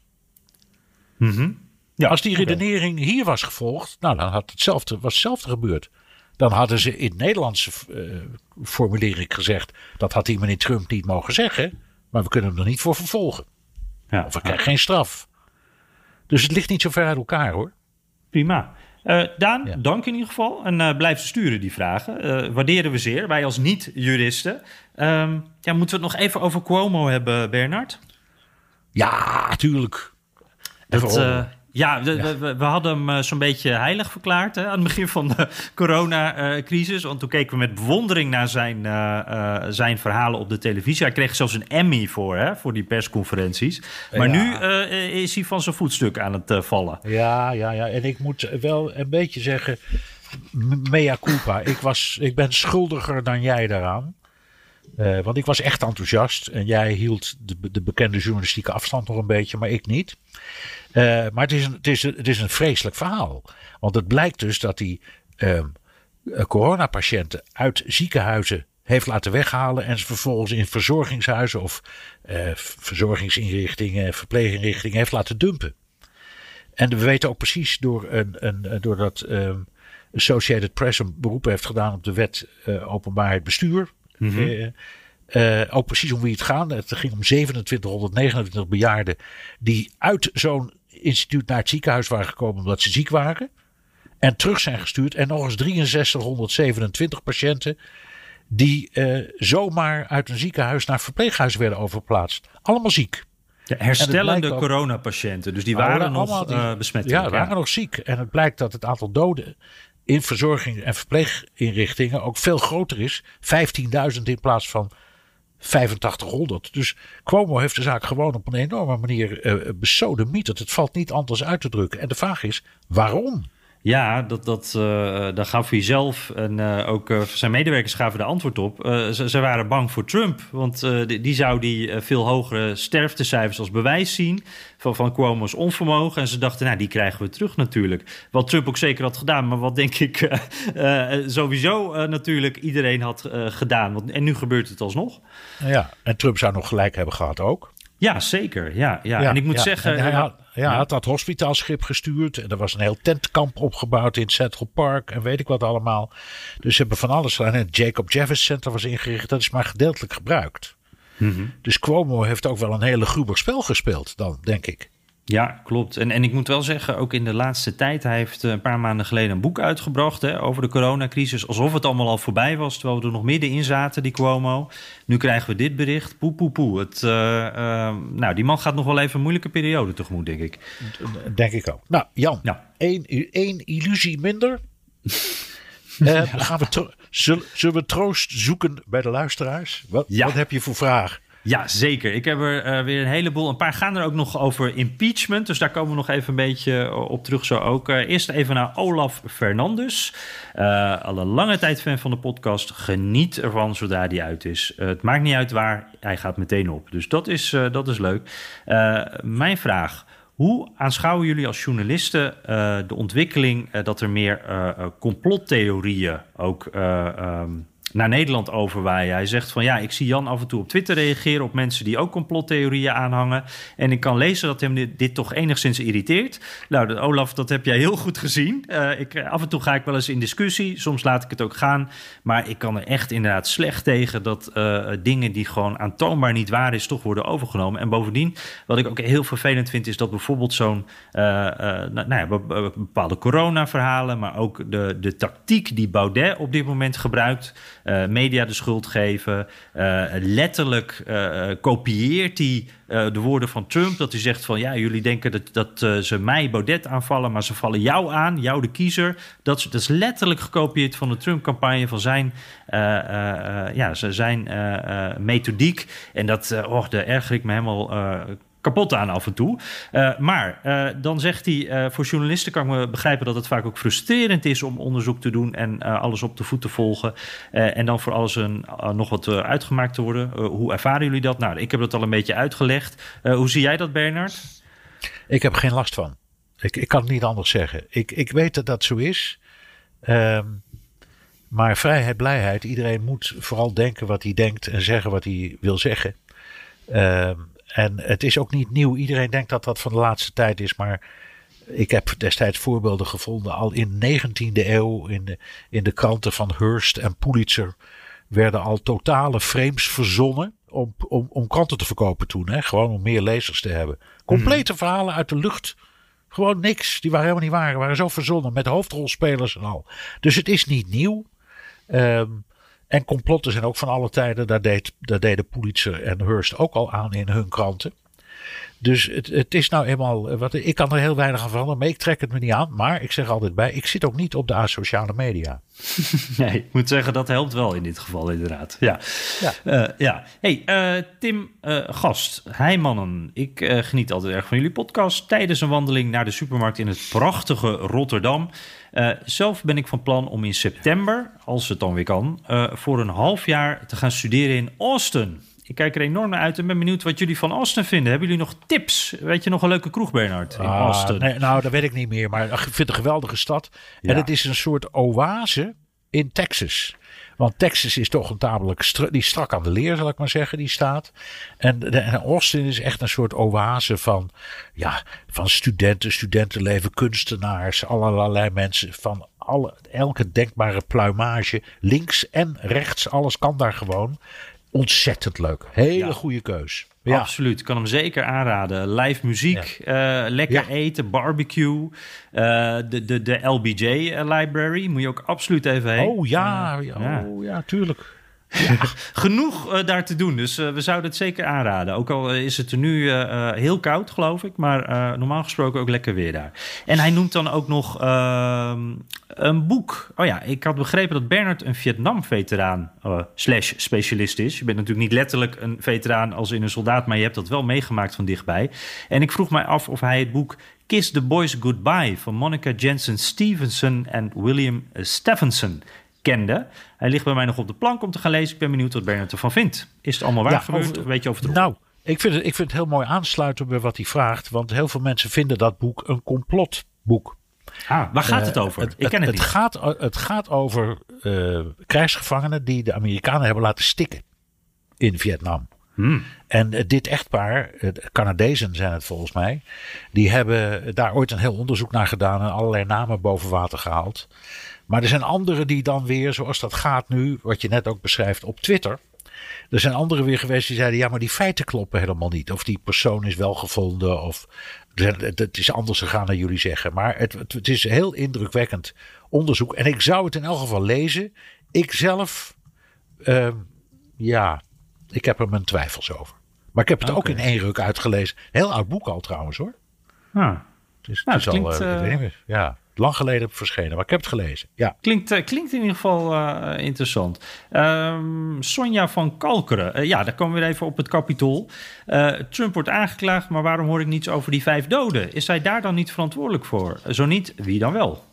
Ja, Als die redenering hier was gevolgd, nou, dan had hetzelfde, was hetzelfde gebeurd. Dan hadden ze in Nederlandse eh, formulering gezegd, dat had die meneer Trump niet mogen zeggen. Maar we kunnen hem er niet voor vervolgen. Ja, Of hij krijgt geen straf. Dus het ligt niet zo ver uit elkaar hoor. prima. Eh, Daan, Ja. dank in ieder geval. En eh, blijf sturen, die vragen. Eh, waarderen we zeer, wij als niet-juristen. Ehm, ja, moeten we het nog even over Cuomo hebben, Bernard? Ja, tuurlijk. Dat, ja, we- hadden hem eh, zo'n beetje heilig verklaard hè, aan het begin van de coronacrisis. Want toen keken we met bewondering naar zijn, eh, eh, zijn verhalen op de televisie. Hij kreeg zelfs een Emmy voor, hè, voor die persconferenties. Maar Ja. nu is hij van zijn voetstuk aan het vallen. Ja, ja, ja. En ik moet wel een beetje zeggen, mea culpa. Ik, was, ik ben schuldiger dan jij daaraan. Want ik was echt enthousiast. En jij hield de, de bekende journalistieke afstand nog een beetje, maar ik niet. Eh, maar het is, een, het, is een, het is een vreselijk verhaal. Want het blijkt dus dat hij eh, coronapatiënten uit ziekenhuizen heeft laten weghalen. En ze vervolgens in verzorgingshuizen of eh, verzorgingsinrichtingen, verpleeginrichtingen heeft laten dumpen. En we weten ook precies door, een, een, doordat ehm Associated Press een beroep heeft gedaan op de wet eh, openbaarheid bestuur. eh, ook precies om wie het gaat. Het ging om 2729 bejaarden die uit zo'n instituut naar het ziekenhuis waren gekomen omdat ze ziek waren. En terug zijn gestuurd. En nog eens 6327 patiënten die eh, zomaar uit een ziekenhuis naar verpleeghuis werden overgeplaatst. Allemaal ziek. Ja, herstellende ook- coronapatiënten, dus die Maar waren nog die- eh besmet. Ja, waren nog ziek. En het blijkt dat het aantal doden in verzorging- en verpleeginrichtingen ook veel groter is. 15.000 in plaats van 8500. Dus Cuomo heeft de zaak gewoon op een enorme manier eh besodemieterd. Het valt niet anders uit te drukken. En de vraag is, waarom? Ja, dat, dat, eh, daar gaf hij zelf en eh, ook eh, zijn medewerkers gaven de antwoord op. Ze, ze waren bang voor Trump, want die, die zou die veel hogere sterftecijfers als bewijs zien van, van Cuomo's onvermogen. En ze dachten, nou, die krijgen we terug natuurlijk. Wat Trump ook zeker had gedaan, maar wat denk ik sowieso natuurlijk iedereen had gedaan. Want, en nu gebeurt het alsnog. Ja, en Trump zou nog gelijk hebben gehad ook. Ja, zeker. Ja, ja. en ik moet ja. zeggen... En hij had, ja, hij had dat hospitaalschip gestuurd. En er was een heel tentkamp opgebouwd in Central Park. En weet ik wat allemaal. Dus ze hebben van alles gedaan. En het Jacob Javits Center was ingericht. Dat is maar gedeeltelijk gebruikt. Mhm. Dus Cuomo heeft ook wel een hele gruber spel gespeeld dan, denk ik. Ja, klopt. En, en ik moet wel zeggen, ook in de laatste tijd, hij heeft eh, een paar maanden geleden een boek uitgebracht hè, over de coronacrisis. Alsof het allemaal al voorbij was, terwijl we er nog middenin zaten, die Cuomo. Nu krijgen we dit bericht. Poe, poe, poe. Het, eh, eh, nou, die man gaat nog wel even een moeilijke periode tegemoet, denk ik. Denk ik ook. Nou, Jan, Ja. één, één illusie minder. Gaan we zullen, zullen we troost zoeken bij de luisteraars? Wat, Ja. wat heb je voor vraag? Ja, zeker. Ik heb er eh, weer een heleboel. Een paar gaan er ook nog over impeachment. Dus daar komen we nog even een beetje eh, op terug zo ook. Eh, eerst even naar Olaf Fernandes. Eh, al een lange tijd fan van de podcast. Geniet ervan zodra die uit is. Het maakt niet uit waar. Hij gaat meteen op. Dus dat is, dat is leuk. Mijn vraag. Hoe aanschouwen jullie als journalisten de ontwikkeling dat er meer complottheorieën ook eh, ehm, naar Nederland overwaaien? Hij zegt van ja, ik zie Jan af en toe op Twitter reageren op mensen die ook complottheorieën aanhangen. En ik kan lezen dat hem dit, toch enigszins irriteert. Nou, Olaf, dat heb jij heel goed gezien. Eh, ik, af en toe ga ik wel eens in discussie, soms laat ik het ook gaan. Maar ik kan er echt inderdaad slecht tegen dat eh, dingen die gewoon aantoonbaar niet waar is, toch worden overgenomen. En bovendien, wat ik ook heel vervelend vind, is dat bijvoorbeeld zo'n eh, eh, nou, nou ja, be- be- bepaalde corona-verhalen, maar ook de, de tactiek die Baudet op dit moment gebruikt, eh, media de schuld geven, eh, letterlijk eh, kopieert hij de woorden van Trump, dat hij zegt van ja, jullie denken dat, dat ze mij Baudet aanvallen, maar ze vallen jou aan, jou de kiezer. Dat is, letterlijk gekopieerd van de Trump-campagne, van zijn, ja, zijn methodiek. En dat, och, daar erger ik me helemaal kapot aan af en toe. Eh, maar eh, dan zegt hij, eh, voor journalisten kan me begrijpen dat het vaak ook frustrerend is om onderzoek te doen en alles op de voet te volgen. En dan voor alles een, nog wat uitgemaakt te worden. Hoe ervaren jullie dat? Nou, ik heb dat al een beetje uitgelegd. Hoe zie jij dat, Bernard? Ik heb geen last van. Ik, ik kan het niet anders zeggen. Ik, ik weet dat dat zo is. Ehm, maar vrijheid, blijheid. Iedereen moet vooral denken wat hij denkt en zeggen wat hij wil zeggen. Ehm, en het is ook niet nieuw. Iedereen denkt dat dat van de laatste tijd is. Maar ik heb destijds voorbeelden gevonden. Al in de 19e eeuw in de, in de kranten van Hearst en Pulitzer werden al totale frames verzonnen om, om, om kranten te verkopen toen. Hè? Gewoon om meer lezers te hebben. Complete verhalen uit de lucht. Gewoon niks. Die waren helemaal niet waar. waren zo verzonnen met hoofdrolspelers en al. Dus het is niet nieuw. Ehm, en complotten zijn ook van alle tijden. Daar, deed, daar deden Pulitzer en Hearst ook al aan in hun kranten. Dus het, het is nou eenmaal. Eh, wat, ik kan er heel weinig aan veranderen, maar ik trek het me niet aan. Maar ik zeg altijd bij: ik zit ook niet op de asociale media. nee, ik moet zeggen, dat helpt wel in dit geval, inderdaad. Ja. Ja. Uh, ja. Hey, uh, Tim uh, Gast, hi mannen. Ik geniet altijd erg van jullie podcast. Tijdens een wandeling naar de supermarkt in het prachtige Rotterdam. zelf ben ik van plan om in september, als het dan weer kan, voor een half jaar te gaan studeren in Austin. Ik kijk er enorm naar uit en ben benieuwd wat jullie van Austin vinden. Hebben jullie nog tips? Weet je nog een leuke kroeg, Bernard, in ah, Austin? Nee, nou, dat weet ik niet meer. Maar ik vind het een geweldige stad. En het is een soort oase in Texas. Want Texas is toch een tamelijk die strak aan de leer, zal ik maar zeggen, die staat. En, de, en Austin is echt een soort oase van, ja, van studenten, studentenleven, kunstenaars, allerlei mensen van alle, elke denkbare pluimage. Links en rechts, alles kan daar gewoon ontzettend leuk. Hele goede keus. Ja. Absoluut, ik kan hem zeker aanraden. Live muziek, eh, lekker eten, barbecue. Uh, de, de, de LBJ Library moet je ook absoluut even heen. Oh ja, oh, ja tuurlijk. Genoeg uh, daar te doen. Dus uh, we zouden het zeker aanraden. Ook al is het er nu heel koud, geloof ik. Maar normaal gesproken ook lekker weer daar. En hij noemt dan ook nog ehm, een boek. Oh ja, ik had begrepen dat Bernard een Vietnam-veteraan slash specialist is. Je bent natuurlijk niet letterlijk een veteraan als in een soldaat. Maar je hebt dat wel meegemaakt van dichtbij. En ik vroeg mij af of hij het boek Kiss the Boys Goodbye... van Monica Jensen Stevenson en William Stephenson kende. Hij ligt bij mij nog op de plank om te gaan lezen. Ik ben benieuwd wat Bernard ervan vindt. Is het allemaal waar ja, gebeurd of weet je over het Nou, ik vind, het, ik vind het heel mooi aansluiten bij wat hij vraagt. Want heel veel mensen vinden dat boek een complotboek. Ah, waar gaat het eh, over? ik ken het, het, niet. Gaat, het gaat over uh, krijgsgevangenen die de Amerikanen hebben laten stikken in Vietnam. Hmm. En uh, dit echtpaar, Canadezen zijn het volgens mij, die hebben daar ooit een heel onderzoek naar gedaan en allerlei namen boven water gehaald. Maar er zijn anderen die dan weer, zoals dat gaat nu, wat je net ook beschrijft op Twitter. Er zijn anderen weer geweest die zeiden: ja, maar die feiten kloppen helemaal niet. Of die persoon is wel gevonden, of het is anders gegaan dan jullie zeggen. Maar het, het, is heel indrukwekkend onderzoek. En ik zou het in elk geval lezen. Ik zelf, uh, ja, ik heb er mijn twijfels over. Maar ik heb het ook in één ruk uitgelezen. Heel oud boek al trouwens hoor. Ah. Het is, nou, het is al, uh, ja lang geleden verschenen, maar ik heb het gelezen. Ja. Klinkt, uh, klinkt in ieder geval uh, interessant. Um, Sonja van Kalkeren. Uh, ja, daar komen we weer even op het kapitool. Trump wordt aangeklaagd, maar waarom hoor ik niets over die vijf doden? Is zij daar dan niet verantwoordelijk voor? Zo niet, wie dan wel?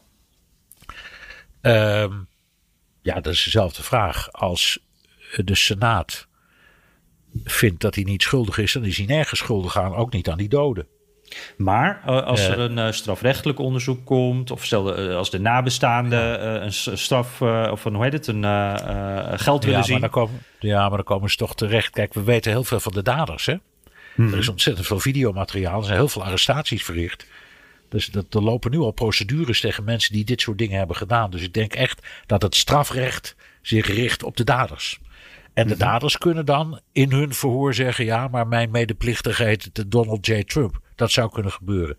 Um, ja, dat is dezelfde vraag. Als de Senaat vindt dat hij niet schuldig is, dan is hij nergens schuldig aan, ook niet aan die doden. Maar uh, als er een uh, strafrechtelijk onderzoek komt, of stel als de nabestaanden een straf, of een, hoe heet het, een geld willen ja, zien. Maar dan komen, ja, maar dan komen ze toch terecht. Kijk, we weten heel veel van de daders, hè? Hmm. Er is ontzettend veel videomateriaal, er zijn heel veel arrestaties verricht. Dus dat, er lopen nu al procedures tegen mensen die dit soort dingen hebben gedaan. Dus ik denk echt dat het strafrecht zich richt op de daders. En de mhm. daders kunnen dan in hun verhoor zeggen: ja, maar mijn medeplichtige heet Donald J. Trump. Dat zou kunnen gebeuren.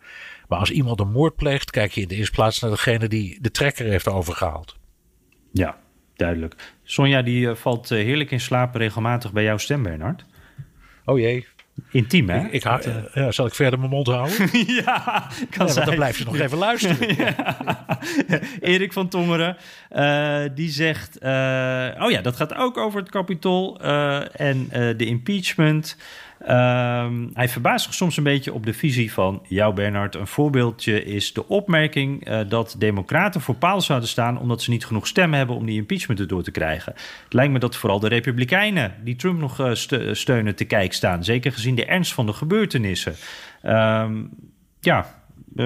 Maar als iemand een moord pleegt, kijk je in de eerste plaats naar degene die de trekker heeft overgehaald. Ja, duidelijk. Sonja, die uh, valt uh, heerlijk in slaap regelmatig bij jouw stem, Bernard. Oh jee. Intiem, hè? Ik, ik uh, ja, zal ik verder mijn mond houden? ja, kan ja, dan blijf je nog even luisteren. Erik van Tongeren, die zegt... oh ja, dat gaat ook over het kapitol en de impeachment... Ehm, hij verbaast zich soms een beetje op de visie van jou, Bernard. Een voorbeeldje is de opmerking uh, dat Democraten voor paal zouden staan omdat ze niet genoeg stemmen hebben om die impeachment erdoor te krijgen. Het lijkt me dat vooral de Republikeinen die Trump nog uh, steunen te kijk staan, zeker gezien de ernst van de gebeurtenissen. Um, ja, Uh,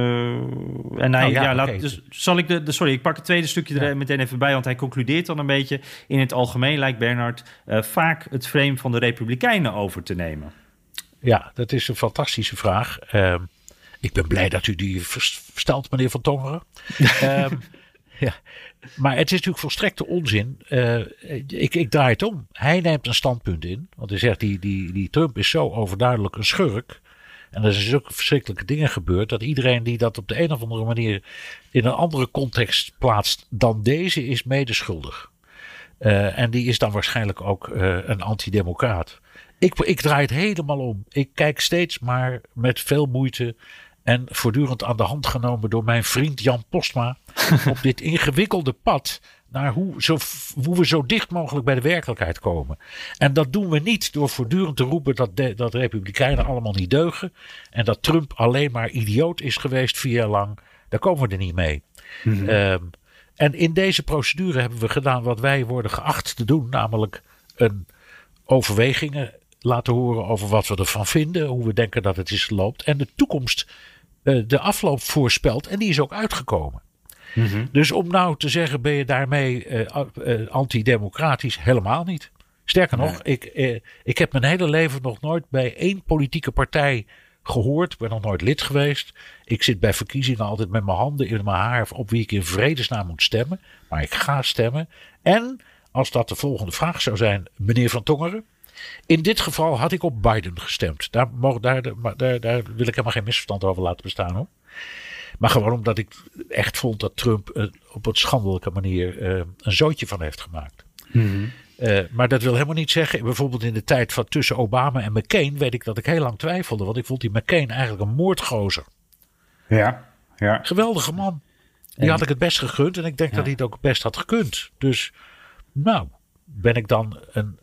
en hij, Nou ja, ja, laat, dus zal ik de, de- sorry, ik pak het tweede stukje er meteen even bij, want hij concludeert dan een beetje. In het algemeen lijkt Bernard eh, vaak het frame van de Republikeinen over te nemen. Ja, dat is een fantastische vraag. Ehm, ik ben blij dat u die verstelt, meneer Van Tongeren. Ehm, ja. Maar het is natuurlijk volstrekte onzin. Eh, ik, ik draai het om. Hij neemt een standpunt in. Want hij zegt, die, die, die Trump is zo overduidelijk een schurk. En er zijn zulke verschrikkelijke dingen gebeurd. Dat iedereen die dat op de een of andere manier in een andere context plaatst dan deze is medeschuldig. Eh, en die is dan waarschijnlijk ook eh, een antidemocraat. Ik, ik draai het helemaal om. Ik kijk steeds maar met veel moeite en voortdurend aan de hand genomen door mijn vriend Jan Postma op dit ingewikkelde pad naar hoe, zo, hoe we zo dicht mogelijk bij de werkelijkheid komen. En dat doen we niet door voortdurend te roepen dat, de, dat republikeinen allemaal niet deugen en dat Trump alleen maar idioot is geweest vier jaar lang. Daar komen we er niet mee. Ehm, en in deze procedure hebben we gedaan wat wij worden geacht te doen, namelijk een overwegingen laten horen over wat we ervan vinden, hoe we denken dat het is geloopt en de toekomst, eh, de afloop voorspelt en die is ook uitgekomen. Dus om nou te zeggen, ben je daarmee eh, antidemocratisch? Helemaal niet. Sterker nog, ik, ik heb mijn hele leven nog nooit bij één politieke partij gehoord. Ik ben nog nooit lid geweest. Ik zit bij verkiezingen altijd met mijn handen in mijn haar op wie ik in vredesnaam moet stemmen. Maar ik ga stemmen. En als dat de volgende vraag zou zijn, meneer Van Tongeren. In dit geval had ik op Biden gestemd. Daar, daar, daar, daar, daar wil ik helemaal geen misverstand over laten bestaan hoor. Maar gewoon omdat ik echt vond dat Trump eh, op een schandelijke manier eh, een zootje van heeft gemaakt. Eh, maar dat wil helemaal niet zeggen, bijvoorbeeld in de tijd van tussen Obama en McCain, weet ik dat ik heel lang twijfelde. Want ik vond die McCain eigenlijk een moordgozer. Ja, ja. Geweldige man. Die En- had ik het best gegund en ik denk Ja. dat hij het ook best had gekund. Dus, nou, ben ik dan een,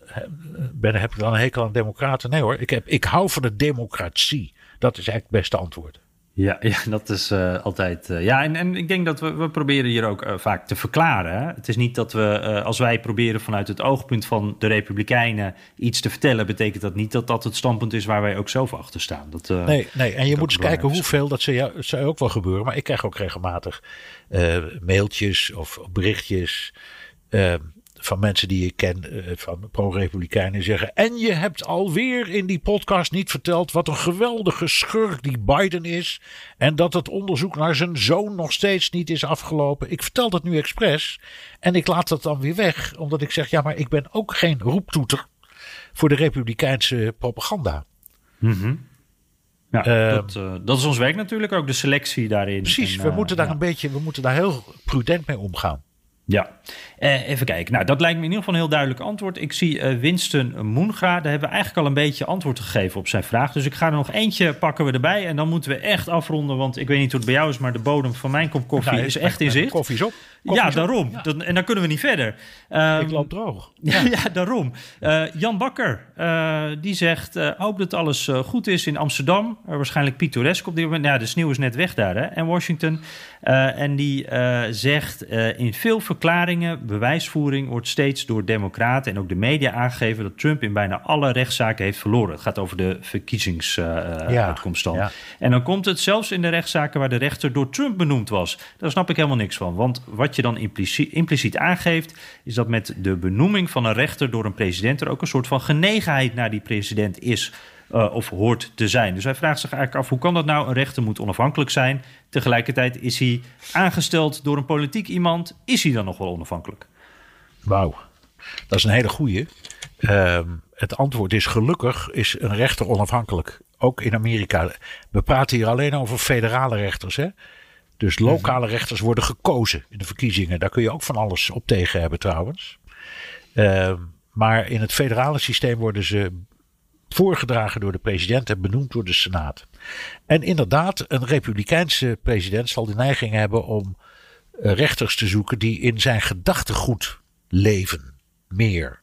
ben, heb ik dan een hekel aan democraten? Nee hoor, ik, heb, ik hou van de democratie. Dat is eigenlijk het beste antwoord. Ja, ja dat is eh, altijd. eh, ja, en, en ik denk dat we, we proberen hier ook eh, vaak te verklaren. Hè? Het is niet dat we, als wij proberen vanuit het oogpunt van de Republikeinen iets te vertellen, betekent dat niet dat dat het standpunt is waar wij ook zelf achter staan. Dat, Nee, nee. en je moet eens kijken hoeveel, dat zou, ook wel gebeuren, maar ik krijg ook regelmatig mailtjes of berichtjes eh, van mensen die ik ken, eh, van pro-republikeinen, zeggen: En je hebt alweer in die podcast niet verteld wat een geweldige schurk die Biden is. En dat het onderzoek naar zijn zoon nog steeds niet is afgelopen. Ik vertel dat nu expres en ik laat dat dan weer weg, omdat ik zeg: Ja, maar ik ben ook geen roeptoeter voor de republikeinse propaganda. ja, eh, dat, eh, dat is ons werk natuurlijk ook, de selectie daarin. Precies, En, we eh, moeten daar ja. een beetje, we moeten daar heel prudent mee omgaan. Ja, Eh, even kijken. Nou, dat lijkt me in ieder geval een heel duidelijk antwoord. Ik zie eh, Winston Moengra. Daar hebben we eigenlijk al een beetje antwoord gegeven op zijn vraag. Dus ik ga er nog eentje pakken we erbij. En dan moeten we echt afronden. Want ik weet niet hoe het bij jou is, maar de bodem van mijn kop koffie Nou, is echt in zicht. Koffie is op. Koffie Ja, daarom. Dat- en dan kunnen we niet verder. Ehm, Ik loop droog. ja, ja, daarom. Eh, Jan Bakker, eh, die zegt... eh, hoop dat alles eh, goed is in Amsterdam. Waarschijnlijk pittoresk op dit moment. Nou, ja, de sneeuw is net weg daar, hè. En Washington. Eh, en die eh, zegt... eh, in veel verklaringen, bewijsvoering... wordt steeds door democraten en ook de media aangegeven... dat Trump in bijna alle rechtszaken heeft verloren. Het gaat over de verkiezingsuitkomst dan. ja. En dan komt het zelfs in de rechtszaken... waar de rechter door Trump benoemd was. Daar snap ik helemaal niks van. Want wat je dan implici- impliciet aangeeft... is dat met de benoeming van een rechter door een president... er ook een soort van genegenheid naar die president is... eh, of hoort te zijn. Dus hij vraagt zich eigenlijk af, hoe kan dat nou? Een rechter moet onafhankelijk zijn. Tegelijkertijd is hij aangesteld door een politiek iemand. Is hij dan nog wel onafhankelijk? Wauw, dat is een hele goeie. Ehm, het antwoord is gelukkig is een rechter onafhankelijk. Ook in Amerika. We praten hier alleen over federale rechters. Hè? Dus lokale rechters worden gekozen in de verkiezingen. Daar kun je ook van alles op tegen hebben trouwens. Ehm, maar in het federale systeem worden ze voorgedragen door de president en benoemd door de Senaat. En inderdaad, een republikeinse president zal de neiging hebben om eh, rechters te zoeken die in zijn gedachtegoed leven. Meer.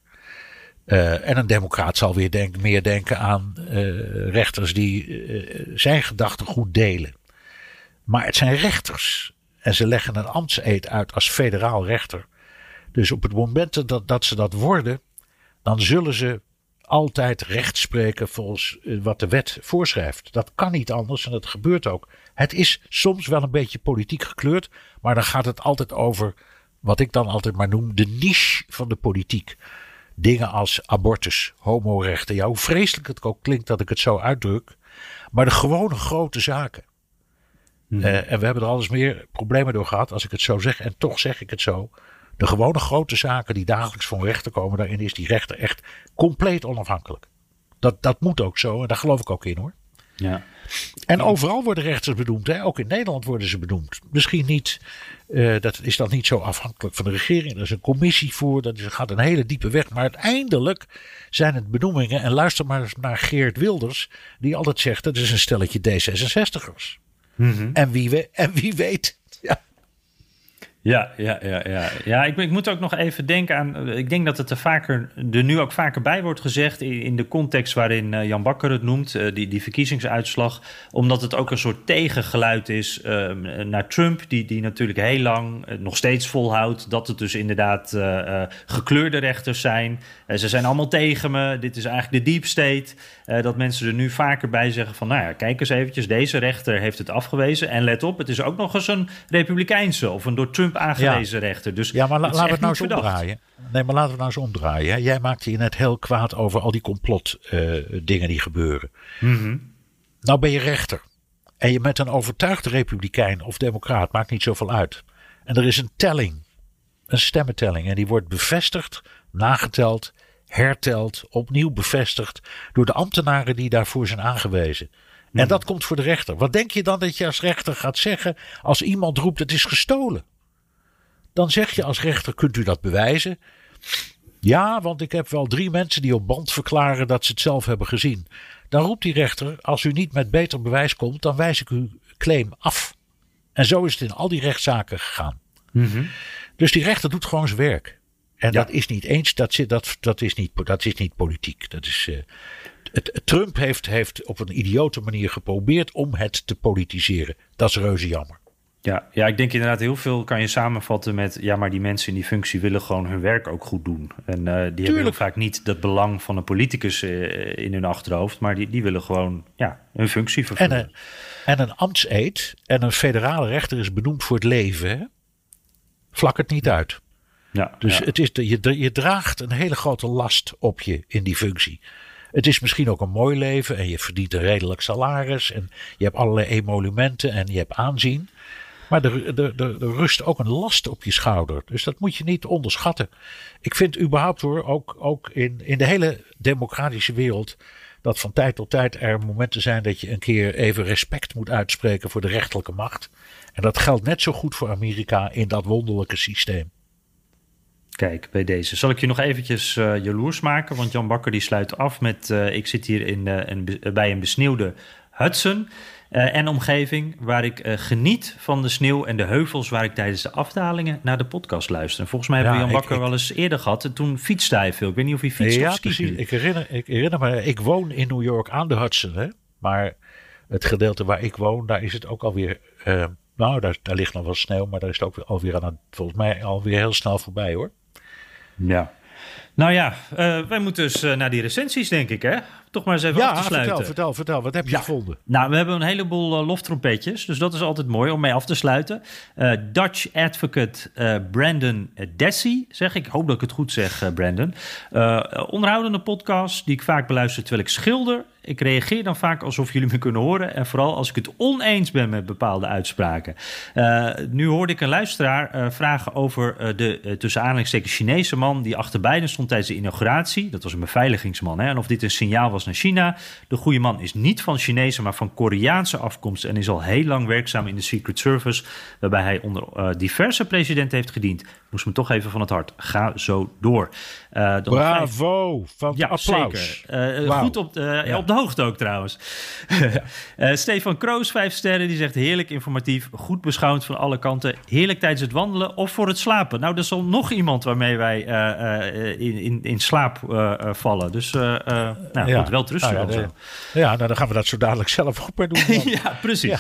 Eh, en een democraat zal weer denk, meer denken aan eh, rechters die eh, zijn gedachtegoed delen. Maar het zijn rechters. En ze leggen een ambtseed uit als federaal rechter. Dus op het moment dat, dat ze dat worden, dan zullen ze altijd recht spreken volgens eh, wat de wet voorschrijft. Dat kan niet anders en dat gebeurt ook. Het is soms wel een beetje politiek gekleurd, maar dan gaat het altijd over wat ik dan altijd maar noem de niche van de politiek. Dingen als abortus, homorechten. Ja, hoe vreselijk het ook klinkt dat ik het zo uitdruk. Maar de gewone grote zaken. Mhm. Eh, en we hebben er alles meer problemen door gehad als ik het zo zeg. En toch zeg ik het zo. De gewone grote zaken die dagelijks voor rechter komen, daarin is die rechter echt compleet onafhankelijk. Dat, dat moet ook zo en daar geloof ik ook in hoor. Ja. En overal worden rechters benoemd. Hè? Ook in Nederland worden ze benoemd. Misschien niet, eh, dat is dan niet zo afhankelijk van de regering. Er is een commissie voor, dat is, gaat een hele diepe weg. Maar uiteindelijk zijn het benoemingen. En luister maar naar Geert Wilders, die altijd zegt: dat is een stelletje D66'ers. En, wie we, en wie weet. Ja. Ja, ja, ja, ja. ja ik, ik moet ook nog even denken aan. Ik denk dat het er, vaker, er nu ook vaker bij wordt gezegd. in, in de context waarin eh, Jan Bakker het noemt, eh, die, die verkiezingsuitslag. Omdat het ook een soort tegengeluid is eh, naar Trump, die, die natuurlijk heel lang eh, nog steeds volhoudt. dat het dus inderdaad eh, eh, gekleurde rechters zijn. Eh, ze zijn allemaal tegen me. Dit is eigenlijk de deep state. Eh, dat mensen er nu vaker bij zeggen: van nou ja, kijk eens eventjes. Deze rechter heeft het afgewezen. En let op, het is ook nog eens een republikeinse of een door Trump aangewezen rechter. Dus Ja, maar la- het is laten we het nou eens verdacht. omdraaien. Nee, maar laten we het nou eens omdraaien. Jij maakte je net heel kwaad over al die complot eh, dingen die gebeuren. Mhm. Nou ben je rechter. En je bent een overtuigde republikein of democraat, maakt niet zoveel uit. En er is een telling, een stemmentelling. En die wordt bevestigd, nageteld, herteld, opnieuw bevestigd door de ambtenaren die daarvoor zijn aangewezen. En dat komt voor de rechter. Wat denk je dan dat je als rechter gaat zeggen als iemand roept het is gestolen? Dan zeg je als rechter, kunt u dat bewijzen? Ja, want ik heb wel drie mensen die op band verklaren dat ze het zelf hebben gezien. Dan roept die rechter, als u niet met beter bewijs komt, dan wijs ik uw claim af. En zo is het in al die rechtszaken gegaan. Dus die rechter doet gewoon zijn werk. En Ja. dat is niet eens, dat, dat, dat, is, niet, dat is niet politiek. Dat is, eh, het, Trump heeft, heeft op een idiote manier geprobeerd om het te politiseren. Dat is reuze jammer. Ja, ja, ik denk inderdaad heel veel kan je samenvatten met... ja, maar die mensen in die functie willen gewoon hun werk ook goed doen. En eh, die hebben heel vaak niet het belang van een politicus eh, in hun achterhoofd... maar die, die willen gewoon ja, hun functie En vervullen. een, en een ambtseed en een federale rechter is benoemd voor het leven. Hè? Vlak het niet uit. ja, Dus ja. het is de, je, je draagt een hele grote last op je in die functie. Het is misschien ook een mooi leven en je verdient een redelijk salaris. En je hebt allerlei emolumenten en je hebt aanzien. Maar er, rust ook een last op je schouder. Dus dat moet je niet onderschatten. Ik vind überhaupt hoor, ook, ook in, in de hele democratische wereld. dat van tijd tot tijd er momenten zijn dat je een keer even respect moet uitspreken voor de rechterlijke macht. En dat geldt net zo goed voor Amerika in dat wonderlijke systeem. Kijk, bij deze. Zal ik je nog eventjes eh, jaloers maken? Want Jan Bakker die sluit af met... eh, ik zit hier in, eh, een bij een besneeuwde Hudson eh, en omgeving... waar ik eh, geniet van de sneeuw en de heuvels... waar ik tijdens de afdalingen naar de podcast luister. En volgens mij hebben we Ja, Jan Bakker ik- wel eens eerder gehad. En toen fietste hij veel. Ik weet niet of hij fietst ja, of precies. Ik herinner, ik herinner me, ik woon in New York aan de Hudson. Hè? Maar het gedeelte waar ik woon, daar is het ook alweer... eh, nou, daar, daar ligt nog wel sneeuw, maar daar is het ook weer- alweer aan het, volgens mij alweer heel snel voorbij hoor. Ja. Nou ja, eh, wij moeten dus naar die recensies, denk ik, hè? Toch maar eens even af te sluiten. vertel, vertel, vertel. Wat heb je gevonden? Nou, we hebben een heleboel uh, loftrompetjes, dus dat is altijd mooi om mee af te sluiten. Eh, Dutch advocate eh, Brandon Dessy, zeg ik. Hoop dat ik het goed zeg, eh, Brandon. Eh, onderhoudende podcast die ik vaak beluister terwijl ik schilder. Ik reageer dan vaak alsof jullie me kunnen horen. En vooral als ik het oneens ben met bepaalde uitspraken. Eh, nu hoorde ik een luisteraar eh, vragen over eh, de tussen aanhalingstekens Chinese man... die achter Biden stond tijdens de inauguratie. Dat was een beveiligingsman. Hè? En of dit een signaal was naar China. De goede man is niet van Chinese, maar van Koreaanse afkomst... en is al heel lang werkzaam in de Secret Service... waarbij hij onder diverse presidenten heeft gediend. Moest me toch even van het hart. Ga zo door. Vijf- Bravo, van ja, applaus. zeker. Goed op op de hoogte ook trouwens. Eh, Stefan Kroos, vijf sterren, die zegt heerlijk informatief, goed beschouwd van alle kanten. Heerlijk tijdens het wandelen of voor het slapen. Nou, er is al nog iemand waarmee wij eh, eh, in, in, in slaap vallen. Dus nou, goed, wel rusten nou ja, ja, nou, dan gaan we dat zo dadelijk zelf ook maar doen. ja, precies. Ja.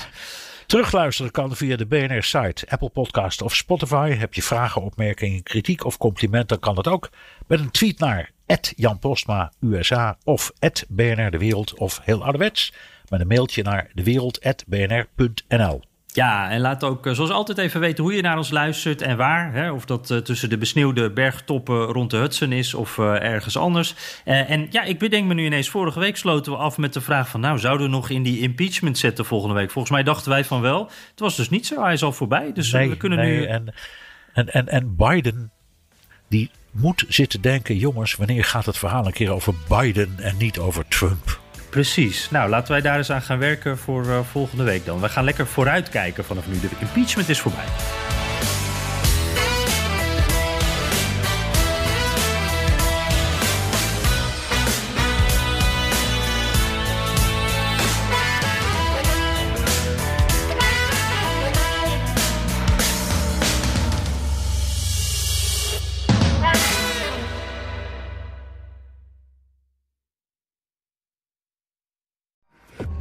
Terugluisteren kan via de BNR-site, Apple Podcast of Spotify. Heb je vragen, opmerkingen, kritiek of complimenten, dan kan dat ook. Met een tweet naar Jan Postma USA of BNR De Wereld of heel ouderwets met een mailtje naar dewereld.bnr.nl. Ja, en laat ook zoals altijd even weten hoe je naar ons luistert en waar. Hè? Of dat uh, tussen de besneeuwde bergtoppen rond de Hudson is of uh, ergens anders. Uh, en ja, ik bedenk me nu ineens, vorige week sloten we af met de vraag van... nou, zouden we nog in die impeachment zetten volgende week? Volgens mij dachten wij van wel. Het was dus niet zo, hij is al voorbij. Dus nee, we kunnen nee, nu... En, en, en, en Biden, die moet zitten denken... jongens, wanneer gaat het verhaal een keer over Biden en niet over Trump? Precies. Nou, laten wij daar eens aan gaan werken voor uh, volgende week dan. We gaan lekker vooruitkijken vanaf nu. De impeachment is voorbij.